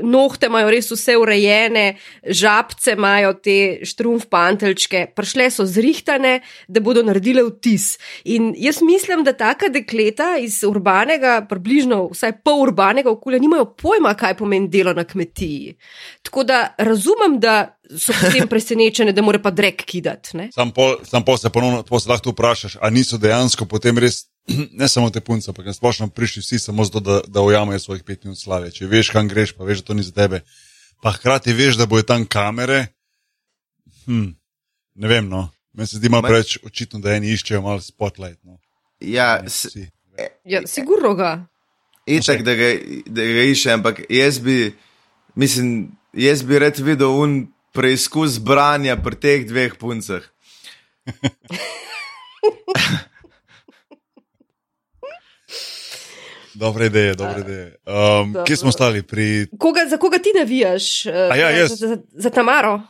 [SPEAKER 3] nohte imajo res vse urejene, žabce imajo te štrumf pantelčke, prišle so zrihtane, da bodo naredile vtis. In jaz mislim, da taka dekleta iz urbanega, približno vsaj pol urbanega okolja, nimajo pojma, kaj pomeni delo na kmetiji. Tako da razumem, da so potem presenečene, da mora pa drek kidati. ne.
[SPEAKER 1] Sam pol, sam pol se ponovno pol se lahko vprašaš, ali niso dejansko potem res <clears throat> ne samo te punce, ampak na splošno prišli vsi samo zato, da, da ujamejo svojih pet minut slave. Če veš, kam greš, pa veš, da to ni za tebe, pa hkrati veš, da bojo tam kamere. Hm, ne vem, no. Meni se zdi malo
[SPEAKER 4] Ma-
[SPEAKER 1] preveč očitno, da eni iščejo malo spotlight. No.
[SPEAKER 4] Ja,
[SPEAKER 1] Ne,
[SPEAKER 4] s-
[SPEAKER 1] vsi.
[SPEAKER 3] Ja, sigurno ga.
[SPEAKER 4] itak, da ga, da ga išče, ampak jaz bi, mislim, jaz bi rad videl un preizkus branja pri teh dveh puncah. <laughs>
[SPEAKER 1] Dobre ideje, dobre ideje. Um,
[SPEAKER 3] dobro.
[SPEAKER 1] kje smo stali? Pri,
[SPEAKER 3] Koga, za koga ti navijaš? Uh,
[SPEAKER 1] A ja, jaz.
[SPEAKER 3] za, za, za Tamaro.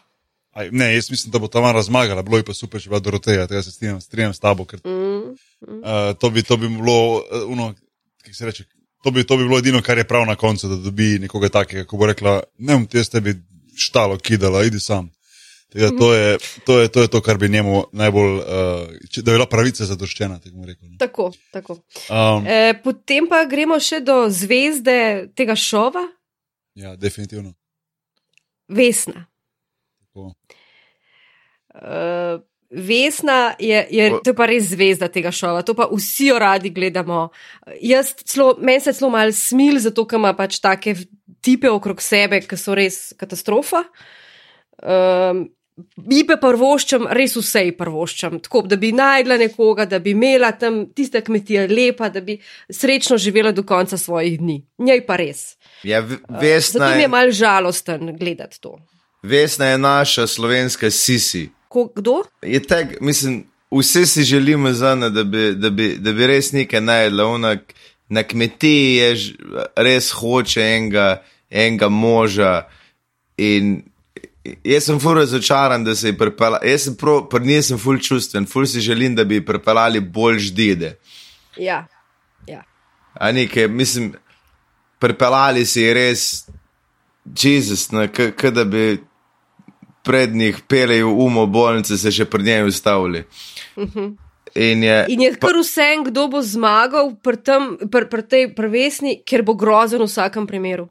[SPEAKER 1] aj, ne, jaz mislim, da bo Tamara zmagala, bilo je pa super, če bi bila Doroteja, tega se strinjam, strinjam s tabo, ker
[SPEAKER 3] Mm.
[SPEAKER 1] Uh, to, bi, to bi bilo, uh, uno, kako se reče, to bi, to bi bilo edino, kar je prav na koncu, da dobi nekoga takega, ko bo rekla: Ne bom ti jaz tebi štalo kidala, idi sam. Tega, to, je, to, je, to je to, kar bi njemu najbolj, uh, da je bila pravica zadoščena. rekel, no.
[SPEAKER 3] Tako, tako.
[SPEAKER 1] Um,
[SPEAKER 3] E, potem pa gremo še do zvezde tega šova,
[SPEAKER 1] ja, definitivno.
[SPEAKER 3] Vesna.
[SPEAKER 1] Tako.
[SPEAKER 3] Uh, Vesna je, je, to je pa res zvezda tega šova, to pa vsi jo radi gledamo. Jaz celo, meni se celo malo smil, zato ker ima pač take tipe okrog sebe, ki so res katastrofa. Um, Mi pa prvoščam, res vse ji prvoščam, tako da bi najdla nekoga, da bi imela tam tiste kmetije lepa, da bi srečno živela do konca svojih dni. Njej pa res.
[SPEAKER 4] Ja,
[SPEAKER 3] Zato
[SPEAKER 4] Vesna,
[SPEAKER 3] mi je
[SPEAKER 4] je,
[SPEAKER 3] mal žalosten gledati to.
[SPEAKER 4] Vesna je naša slovenska sisi.
[SPEAKER 3] Ko, kdo?
[SPEAKER 4] Je tak, mislim, vsi si želimo zana, da bi, da bi, da bi res nekaj najdla. Ona na kmetiji je res hoče enega, enega moža. In jaz sem ful razočaran, da se je pripeljala. Jaz sem prav, pri njej sem ful čustven, ful si želim, da bi ji pripeljali bolj ždide.
[SPEAKER 3] Ja. ja.
[SPEAKER 4] A nekaj, mislim, pripeljali si res, Jezus, no, k- k da bi pred njih peli v umo bolnice, se še pri njej ustavili. In je,
[SPEAKER 3] In je kar vse, kdo bo zmagal pri, tem, pri, pri tej prvesni, ker bo grozen v vsakem primeru.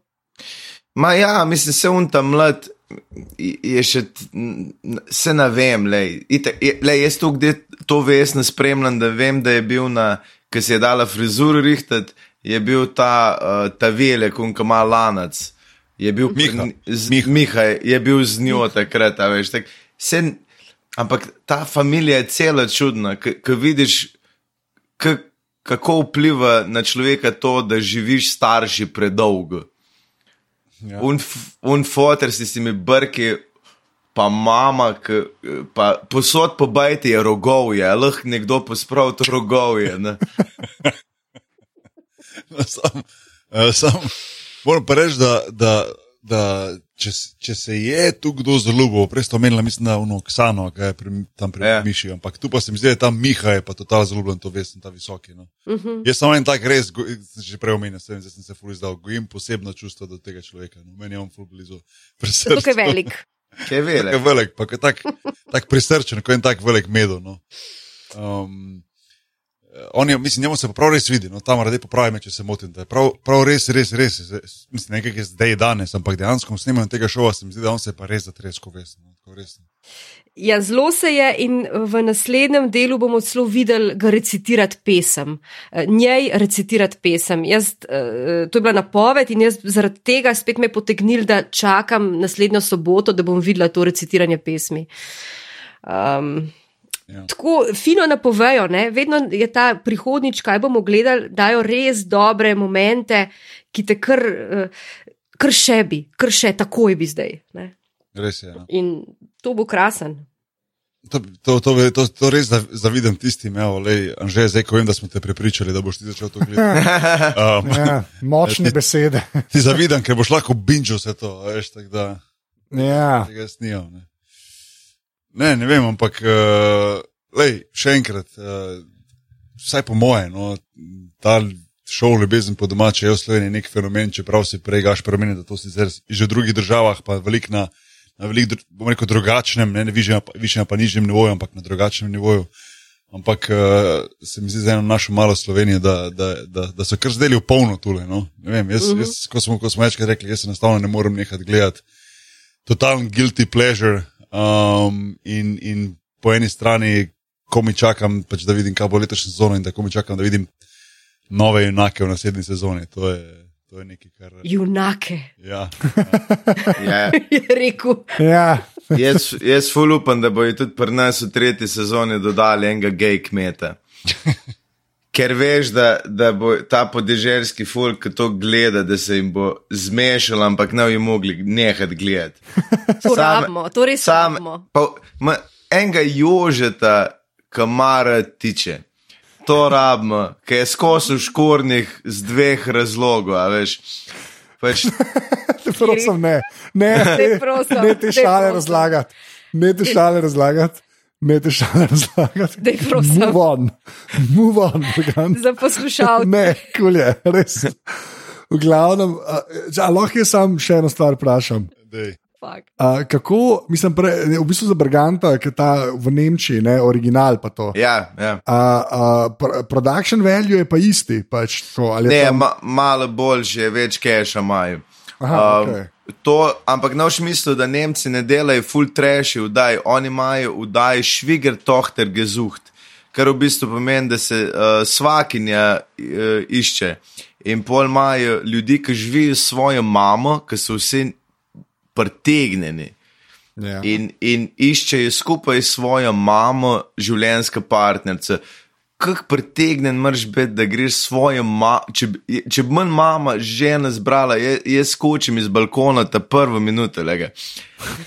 [SPEAKER 4] ma ja, mislim, se un tam mlad. Je še, se ne vem, lej, itak, je, lej, jaz to, kde to vesno spremljam, da vem, da je bil na, ki se je dala frizuro rihtati, je bil ta, uh, ta vele, kun ima lanac. Je bil
[SPEAKER 1] Miha.
[SPEAKER 4] z,
[SPEAKER 1] Miha.
[SPEAKER 4] Miha je bil z njo takrat, veš. Tak, se, ampak ta družina je cela čudna, ki vidiš, k, kako vpliva na človeka to, da živiš starši predolgo.
[SPEAKER 1] Ja.
[SPEAKER 4] Un, un fotor si s temi brki, pa mama, k, pa posod po bajti je rogovje, lahko nekdo pospravi to rogovje. ne.
[SPEAKER 1] sam, uh, sam, moram pa reči, da, da, da če, če se je tu kdo zaljubil, prej ste omenili, mislim, da ono Ksano, ki je pri, tam pri
[SPEAKER 4] Ja.
[SPEAKER 1] yeah. Miši, ampak tu pa se mi zdi, da je tam Miha je pa totalno zaljubljen, to veš, ta visoki. No.
[SPEAKER 3] Uh -huh.
[SPEAKER 1] Jaz sem en tak res, že prej omenil, sem, sem se ful izdal, gojim posebno čustvo do tega človeka, no. meni je on ful blizu.
[SPEAKER 3] Zato <laughs> je velik.
[SPEAKER 4] Kaj je
[SPEAKER 1] Tak je
[SPEAKER 4] vele?
[SPEAKER 1] velik, pa je tak, tak prisrčen, kot en tak velik medo. No. Um, on je, mislim, njemu se pa prav res vidi, no, tam rade popravi me, če se motim, prav, prav res, res, res, mislim, nekaj je zdaj danes, ampak dejansko snemanjem tega šova se mi zdi, da on se pa res zatresko vesno. No.
[SPEAKER 3] Ja, zelo se je in v naslednjem delu bomo celo videli ga recitirati pesem. Eh, Njej recitirati pesem. Jaz, eh, to je bila napoved in jaz zaradi tega spet me potegnil, da čakam naslednjo soboto, da bom videla to recitiranje pesmi. Um,
[SPEAKER 1] Ja.
[SPEAKER 3] Tako fino napovejo, ne? vedno je ta prihodnič, kaj bomo gledali, dajo res dobre momente, ki te kar, eh, kar še bi, kar še takoj bi zdaj. Ne?
[SPEAKER 1] Res je. No.
[SPEAKER 3] In to bo krasen.
[SPEAKER 1] To, to, to, to, to res zav- zavidam tistim, Anže, zdaj ko vem, da smo te prepričali, da boš ti začel to gledati. <laughs> Um,
[SPEAKER 2] Ja, močne <laughs> besede.
[SPEAKER 1] ti zavidam, ker boš lahko binčal vse to, veš, tako da.
[SPEAKER 2] Ja.
[SPEAKER 1] tega snijal. Ne? Ne, ne vem, ampak uh, lej, še enkrat, uh, vsaj po moje, no, ta šov ljubezen po domače je v Sloveniji nek fenomen, čeprav se prej gaš premeni, da to sicer že v drugih državah, pa velik na, na velik, bom rekel, drugačnem, ne, ne višjem, pa- višjem pa nižjem nivoju, ampak na drugačnem nivoju. Ampak uh, se mi zdi za eno našo malo Slovenijo, da, da, da, da so kar zdeli v polno tule. No? Ne Vem, jaz, uh -huh. jaz, ko smo, ko smo večkrat rekli, jaz enostavno ne morem nehati gledati totalen guilty pleasure. Um, in, in po eni strani ko mi čakam, pač, da vidim, kaj bo letošnja sezona in da ko mi čakam, da vidim nove junake v naslednji sezoni. To je, to je nekaj, kar.
[SPEAKER 3] Junake,
[SPEAKER 1] Ja, <laughs>
[SPEAKER 4] Ja, <laughs>
[SPEAKER 3] je rekel.
[SPEAKER 2] Ja,
[SPEAKER 4] jaz, jaz ful upam, da bojo tudi pri nas v tretji sezoni dodali enega gej kmeta. Ker veš, da, da bo ta podeželski folk to gleda, da se jim bo zmešal, ampak ne bi mogli nehati gledati. <laughs>
[SPEAKER 3] To
[SPEAKER 4] Sam-
[SPEAKER 3] rabimo, to res
[SPEAKER 4] Sam,
[SPEAKER 3] rabimo.
[SPEAKER 4] pa, ma, enega jožeta, kamara tiče. To rabimo, ki je skozi v škornjih z dveh razlogov. a Veš, pač, <laughs>
[SPEAKER 2] te prosim, ne. Ne,
[SPEAKER 3] Daj, prosim,
[SPEAKER 2] ne te
[SPEAKER 3] daj,
[SPEAKER 2] šale
[SPEAKER 3] prosim.
[SPEAKER 2] razlagati. Ne te šale razlagati. Ne te šale razlagati.
[SPEAKER 3] Daj, prosim.
[SPEAKER 2] Move on, move on. Brigant.
[SPEAKER 3] Za poslušalce. <laughs>
[SPEAKER 2] Ne, kulje, res. V glavnem, a, lahko jaz sam še eno stvar vprašam.
[SPEAKER 1] dej.
[SPEAKER 2] A, kako, mislim, pre, v bistvu za Brganta, ki je ta v Nemčiji, ne, original pa to.
[SPEAKER 4] ja, ja.
[SPEAKER 2] A, a, pr production value je pa isti. Pač, to, ali je
[SPEAKER 4] Ne,
[SPEAKER 2] tam-
[SPEAKER 4] ma, malo boljše, več keša imajo.
[SPEAKER 2] Aha,
[SPEAKER 4] Um,
[SPEAKER 2] okej.
[SPEAKER 4] To, ampak noč mislijo, da Nemci ne delajo full trash vdaj, oni imajo vdaj šviger tohter gezuht, kar v bistvu pomeni, da se uh, svakinja uh, išče. In pol imajo ljudi, ki živijo s svojo mamo, ki so vsi pretegnjeni.
[SPEAKER 2] Ja.
[SPEAKER 4] in, in iščejo skupaj s svojo mamo, življenjska partnerica. Kako pretegnen moraš biti, da greš s svojo mamo. Če, če bi manj mama žena zbrala, jaz, jaz skočim iz balkona ta prvo minuto. lega.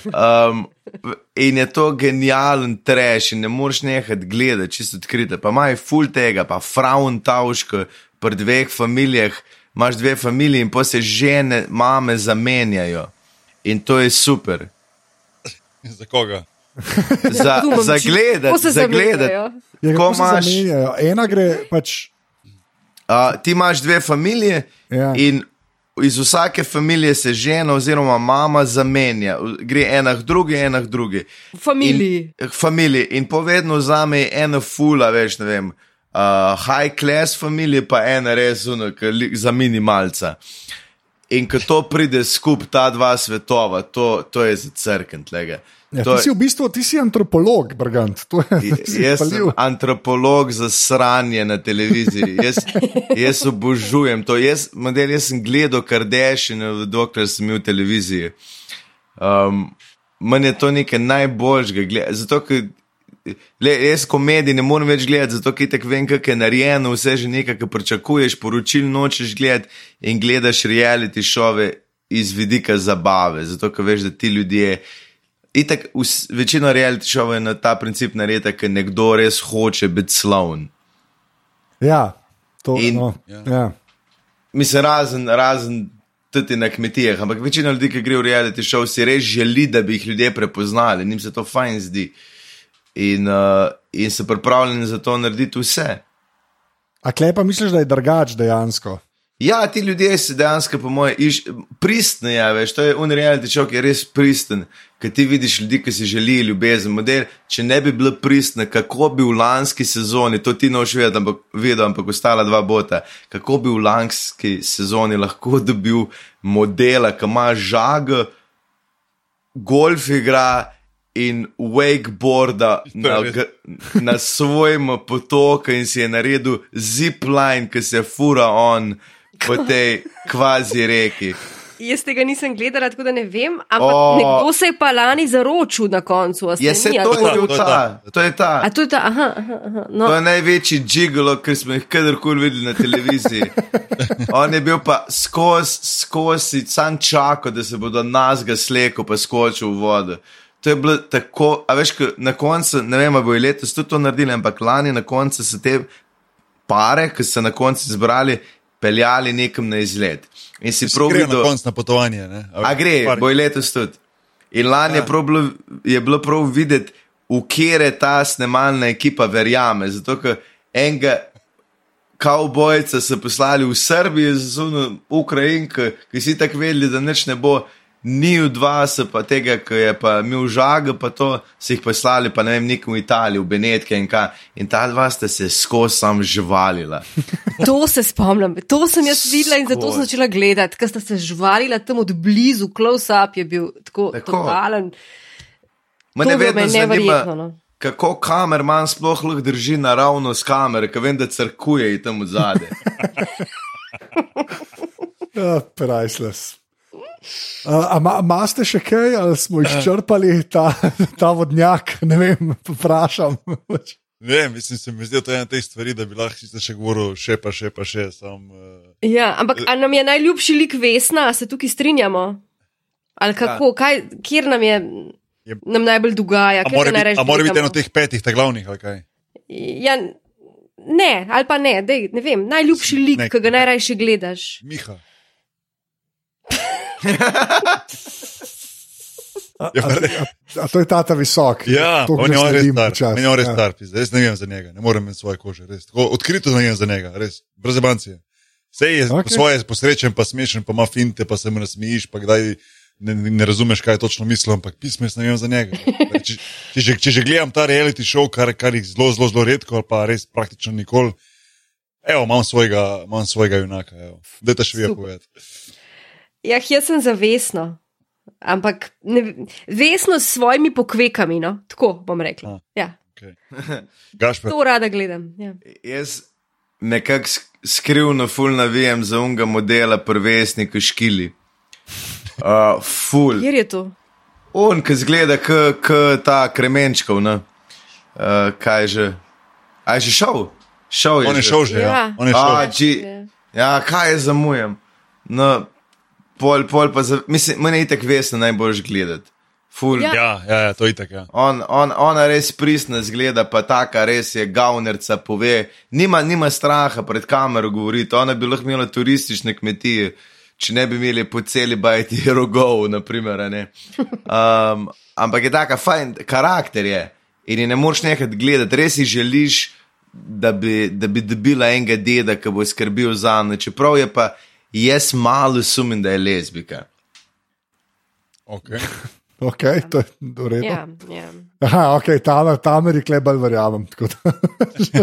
[SPEAKER 4] Um, in je to genijalen treš, in ne moreš nehati gledati, čisto odkrito. Pa imaš ful tega, pa fraun tauško, pri dveh familijah, imaš dve familiji in pa se žene, mame zamenjajo. In to je super.
[SPEAKER 1] Za koga? <laughs>
[SPEAKER 4] Za, za gledati, za gledati.
[SPEAKER 2] Ja,
[SPEAKER 4] Ko imaš?
[SPEAKER 2] Ena gre pač.
[SPEAKER 4] a, ti imaš dve familije
[SPEAKER 2] Ja.
[SPEAKER 4] in iz vsake familije se žena oziroma mama zamenja. Gre ena k drugi, ena k drugi.
[SPEAKER 3] V familiji.
[SPEAKER 4] In, familiji. In povedno vzame ena fula, veš, ne vem, uh, high class familije, pa ena res li- za minimalca. In ko to pride skupaj, ta dva svetova, to, to je za crkven tega.
[SPEAKER 2] Ja, ti si
[SPEAKER 4] je-
[SPEAKER 2] v bistvu ti si antropolog, Brgant. Je, <laughs> si
[SPEAKER 4] Jaz sem
[SPEAKER 2] palil.
[SPEAKER 4] antropolog za sranje na televiziji. Jaz, <laughs> jaz obožujem to. Jaz, model, jaz sem gledal Kardashian, dokler sem bil v televiziji. Um, Meni je to nekaj najboljšega. gleda- Zato, ker le, jaz komedij ne morem več gledati, zato ker tako vem, kako je narejeno, vse že nekaj, kar pričakuješ, poročil nočeš gledati in gledaš reality šove iz vidika zabave. Zato, ker veš, da ti ljudje. Itak, vs, večina reality šovov je na ta princip narejena, ker nekdo res hoče biti sloven.
[SPEAKER 2] Ja, to je.
[SPEAKER 4] In-
[SPEAKER 2] No, ja.
[SPEAKER 4] Mislim, razen, razen tudi na kmetijah, ampak večina ljudi, ki gre v reality šov, si res želi, da bi jih ljudje prepoznali, njim se to fajn zdi. In, uh, in so pripravljeni za to narediti vse.
[SPEAKER 2] A klepa misliš, da je drugač dejansko?
[SPEAKER 4] Ja, ti ljudje se dejansko, po mojem, pristni, ja, veš, to je unreality ki je res pristen, ker ti vidiš ljudi, ki si želijo ljubezen. Model, če ne bi bila pristna, kako bi v lanski sezoni, to ti noč vedeti, ampak vedel, ampak ostala dva bota, kako bi v lanski sezoni lahko dobil modela, ki ima žag, golf igra. In wakeboarda na, na svojem potoku, in si je naredil zipline, ki se fura on po tej kvazi reki.
[SPEAKER 3] Jaz tega nisem gledala, tako da ne vem. Ampak oh. nekdo se je pa lani zaročil na koncu. a se
[SPEAKER 4] Je se to je bil
[SPEAKER 1] To je
[SPEAKER 4] ta,
[SPEAKER 1] ta.
[SPEAKER 4] to je ta.
[SPEAKER 3] A to je ta, aha, aha, aha. No,
[SPEAKER 4] To je največji džigolo, ki smo jih kadarkoli videli na televiziji. <laughs> On je bil pa skozi, skozi, sam čakal, da se bodo nas ga sleko, pa skočil v vodo. To je bilo tako, a veš, na koncu, ne vem, ali bo letos tudi to naredili, ampak lani na koncu so te pare, ki so na koncu zbrali, peljali nekam na izlet. In si prav
[SPEAKER 1] Gre na
[SPEAKER 4] videl,
[SPEAKER 1] konc na potovanje. Ne?
[SPEAKER 4] A gre,
[SPEAKER 1] Par-
[SPEAKER 4] bo letos tudi. In lani ja. je, bilo, je bilo prav videti, v kere ta snemalna ekipa verjame. Zato, ker enega kavbojca so poslali v Srbijo, zunaj Ukrajinka, ki si tako vedeli, da nič ne bo. Ni v dva, se pa tega, ki je pa imel žaga, pa to so jih poslali, pa ne vem, nekom v Italiji, v Benetke in kaj. In ta dva sta se skozi sam živalila. <laughs>
[SPEAKER 3] to se spomnim, to sem jaz videla in zato sem začela gledati, ker sta se žvalila tam od blizu, close up je bil tako,
[SPEAKER 4] Tako.
[SPEAKER 3] totalen.
[SPEAKER 4] Mene vedno
[SPEAKER 3] me
[SPEAKER 4] zanima,
[SPEAKER 3] neverjetno, no.
[SPEAKER 4] kako kamerman sploh lahko drži naravno s kamere, ker vem, da crkuje tam od zadaj.
[SPEAKER 2] Uh, <laughs> Priceless. Uh, a ma- Maste še kaj, ali smo izčrpali ta, ta vodnjak? Ne vem, vprašam.
[SPEAKER 1] Ne, mislim, se mi zdi, da je to ena teh stvari, da bi lahko sicer še govoril, še pa še pa še. Sam, uh,
[SPEAKER 3] Ja, ampak a nam je najljubši lik Vesna, a se tukaj strinjamo? Ali kako, kaj, kjer nam je,
[SPEAKER 1] Je-
[SPEAKER 3] nam najbolj dogaja?
[SPEAKER 1] a
[SPEAKER 3] kjer
[SPEAKER 1] mora biti, mora eno od teh petih, ta glavnih, ali kaj?
[SPEAKER 3] Ja, ne, ali pa ne, dej, ne vem, najljubši lik, ki ga najrajši gledaš.
[SPEAKER 1] Miha.
[SPEAKER 2] A,
[SPEAKER 1] Ja,
[SPEAKER 2] a, a, a to je tata visok.
[SPEAKER 1] Ja, on je on res star.
[SPEAKER 2] počasi.
[SPEAKER 1] Meni je on res
[SPEAKER 2] Ja.
[SPEAKER 1] star, pizda. jaz ne vem za njega, ne morem imeti svoje kože, res. Tako, odkrito ne vem za njega, res, brez bancije. Vse je okay. svoje posrečen, pa smešen, pa ima finte, pa se mu nasmejiš, pa kdaj ne, ne razumeš, kaj točno mislim, ampak pismo jaz ne vem za njega. Če, če, že, če že gledam ta reality show, kar, kar jih zelo, zelo, zelo redko, pa res praktično nikoli, evo, imam svojega, imam svojega junaka, evo. Dajte še vi povedati.
[SPEAKER 3] Ja, jaz sem za Vesno. Ampak ne, ve- vesno s svojimi pokvekami, no? tako bom rekla.
[SPEAKER 1] A.
[SPEAKER 3] Ja,
[SPEAKER 1] Okay. <laughs> Gašper,
[SPEAKER 3] to rada gledam. Ja.
[SPEAKER 4] Jaz nekako sk- skrivno ful navijem za unga modela prvesnika škili. Uh, ful.
[SPEAKER 3] Kjer je to?
[SPEAKER 4] On, ki zgleda kot ta kremenčkov, ne? Uh, kaj že? A je že šel? Šel je.
[SPEAKER 1] on je
[SPEAKER 4] že.
[SPEAKER 1] šel že, ja.
[SPEAKER 3] Ja.
[SPEAKER 1] On je šel.
[SPEAKER 4] A, či, ja, kaj je zamujam? No, pol, pol pa, za, mislim, meni je tako vesno najbolj gledati. Ful.
[SPEAKER 3] Ja.
[SPEAKER 1] Ja, ja, ja, to je tako, ja.
[SPEAKER 4] On, on, ona res pristna zgleda, pa taka res je gavnerca, pove. Nima, nima straha pred kamero govoriti, ona bi lahko imela turistične kmetije, če ne bi imeli po celi bajti <laughs> rogov, naprimer. a ne. Um, ampak je taka fajn, karakter je in je ne moreš nekaj gledati, res si želiš, da bi, da bi dobila enega deda, ki bo skrbel za njo, čeprav je pa jaz malo sumim, da je lezbika.
[SPEAKER 1] Okay. <laughs>
[SPEAKER 2] Ok, to je v redu.
[SPEAKER 3] Ja, ja.
[SPEAKER 2] Aha, ok, tamer, tamer je klebal, verjamem. tako da- <laughs>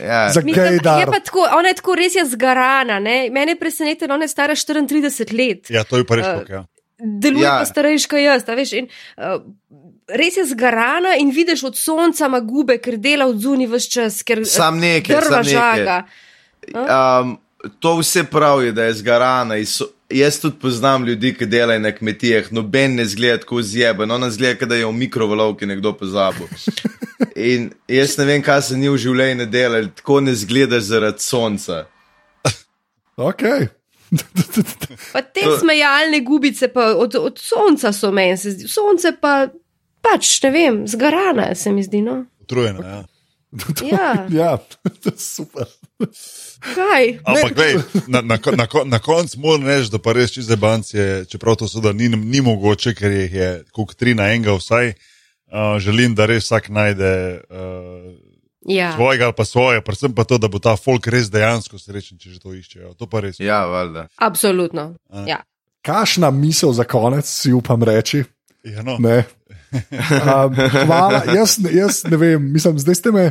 [SPEAKER 4] Ja.
[SPEAKER 2] Za
[SPEAKER 3] Mislim, je
[SPEAKER 2] dar.
[SPEAKER 3] pa tako, ona je tako res je zgarana. Ne? Mene je presenetilo, ona je stara 34 let.
[SPEAKER 1] Ja, to je pa res
[SPEAKER 3] Eh,
[SPEAKER 1] uh, ja.
[SPEAKER 3] deluje
[SPEAKER 4] Ja.
[SPEAKER 3] pa starejša kot jaz. a Veš, in, uh, res je zgarana in vidiš od sonca ima gube, ker dela od zunaj vse čas, ker
[SPEAKER 4] Sam nekaj,
[SPEAKER 3] drva
[SPEAKER 4] sam nekaj.
[SPEAKER 3] žaga.
[SPEAKER 4] Um, to vse pravi, da je zgarana. jaz tudi poznam ljudi, ki delajo na kmetijah, noben ne zgleda tako zjeben, ona zgleda, da je v mikrovalovki nekdo pozabil. <laughs> In jaz ne vem, kaj se ni v življenju delalo, tako ne zgledaš zaradi sonca.
[SPEAKER 2] Ok.
[SPEAKER 3] Pa te smejalne gubice pa od, od sonca so meni, se zdi. Sonce pa pač, ne vem, zgarana se mi zdi. No?
[SPEAKER 1] utrujena. Ja. <laughs>
[SPEAKER 3] Ja,
[SPEAKER 2] ja, <laughs> super.
[SPEAKER 3] kaj?
[SPEAKER 1] Ampak, glej, na, na, na, na koncu moram reči, da pa res čez bancije, čeprav to seveda ni, ni mogoče, ker jih je kot tri na enega vsaj. Uh, želim, da res vsak najde uh,
[SPEAKER 3] Ja.
[SPEAKER 1] svojega ali pa svoje, predvsem pa to, da bo ta folk res dejansko srečen, če že to iščejo. To pa res.
[SPEAKER 4] Ja, valjda.
[SPEAKER 3] Absolutno.
[SPEAKER 1] A.
[SPEAKER 3] Ja.
[SPEAKER 2] Kašna misel za konec, si upam reči.
[SPEAKER 1] Ja, no.
[SPEAKER 2] Ne. Um, hvala, jaz, ne- jaz ne vem, mislim, zdaj ste me,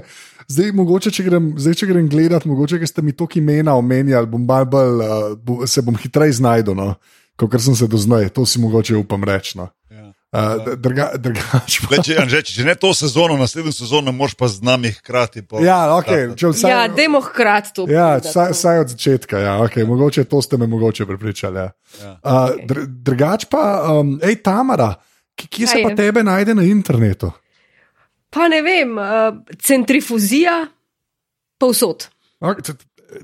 [SPEAKER 2] zdaj mogoče, če grem, zdaj, če grem gledat, mogoče, ker ste mi toliko imena omenjali, bom mal bolj, uh, bo, se bom hitreje znašel, no, kot sem se do zdaj, to si mogoče upam reči. No.
[SPEAKER 1] Ja.
[SPEAKER 2] Uh, druga, drugač pa.
[SPEAKER 1] Glej, če, Anže, če ne to sezono, naslednjo sezono, moraš pa z nami hkrati. Pa,
[SPEAKER 2] Ja, okay, če vsaj,
[SPEAKER 3] ja, dajmo hkrati to.
[SPEAKER 2] Ja, vsaj,
[SPEAKER 3] no.
[SPEAKER 2] vsaj od začetka, ja, okay, mogoče to ste me mogoče prepričali. Ja.
[SPEAKER 1] Ja.
[SPEAKER 2] Uh, dr, drugač pa, um, hej, Tamara, kje se
[SPEAKER 3] Kaj
[SPEAKER 2] pa
[SPEAKER 3] je?
[SPEAKER 2] tebe najde na internetu?
[SPEAKER 3] Pa ne vem, uh, centrifuzija, povsod.
[SPEAKER 2] Okay, t-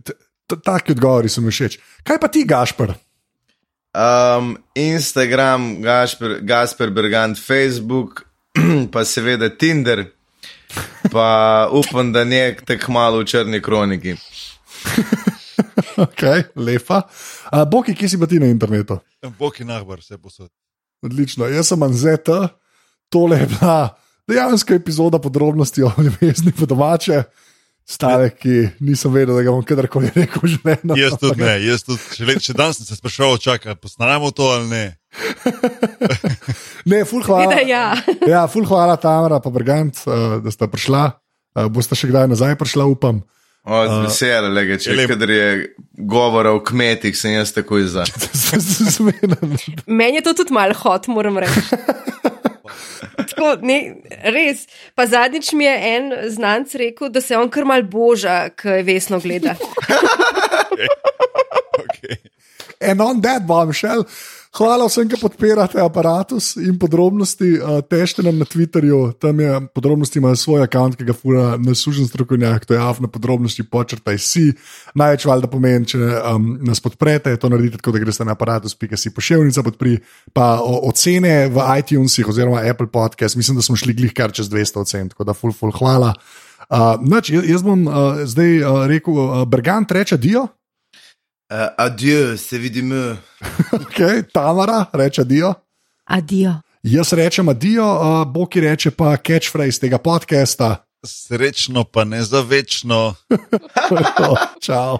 [SPEAKER 2] t- t- Taki odgovori so mi všeč. Kaj pa ti, Gašpr?
[SPEAKER 4] Um, Instagram, Gasper, Gasper Bergant, Facebook, <clears throat> pa seveda Tinder, pa <laughs> upam, da nek tako malo v črni kroniki. <laughs>
[SPEAKER 2] Okay, lepa. Uh, Boki, kje si pa ti na internetu?
[SPEAKER 1] Bog in nahbar, vse posod.
[SPEAKER 2] Odlično, jaz sem Anzeta, tole je bila dejansko epizoda podrobnosti o ljubezni po domače. Stavek, ki nisem vedel, da ga bom kadarkoli rekel v življenju.
[SPEAKER 1] Jaz tudi ne, jaz tudi, še, le- še danes sem se spraševal, čakaj, posnamemo to ali ne. <laughs>
[SPEAKER 2] Ne, ful hvala.
[SPEAKER 3] Seveda, ja. <laughs>
[SPEAKER 2] ja, ful hvala, Tamara, pa Brgant, uh, da sta prišla. Uh, boste še kdaj nazaj prišla, upam.
[SPEAKER 4] O, z veseljem, lega, če
[SPEAKER 1] je lep.
[SPEAKER 4] kadar je govora o kmetih, sem jaz takoj za. <laughs>
[SPEAKER 3] Meni je to tudi malo hot, moram reči. <laughs> Tako, ne, res. Pa zadnjič mi je en znanc rekel, da se on kar mal boža, ki je vesno gleda. <laughs>
[SPEAKER 1] Okay.
[SPEAKER 2] En on that bombshell. Hvala vsem, ki podpirate aparatus in podrobnosti. Težite nam na Twitterju, tam je podrobnosti, ima svoj račun, ki ga fura naslužen strokovnjak, to je avna podrobnosti, počrtaj si. Največ valjda pomeni, če um, nas podprete, to naredite tako, da greste na aparatus.si pošiljnica podpri, pa ocene v iTunesih oziroma Apple Podcast, mislim, da smo šli glih kar čez 200 ocen, tako da full, full hvala. Uh, nač, jaz bom uh, zdaj uh, rekel, uh, Bergant reče Dio.
[SPEAKER 4] Uh, adieu, se vidimo. <laughs>
[SPEAKER 2] Okay, Tamara reče Dio.
[SPEAKER 3] Adijo.
[SPEAKER 2] Jaz rečem adijo, uh, Boki reče pa catchphrase tega podcasta.
[SPEAKER 1] Srečno, pa ne za večno. <laughs>
[SPEAKER 2] Čau.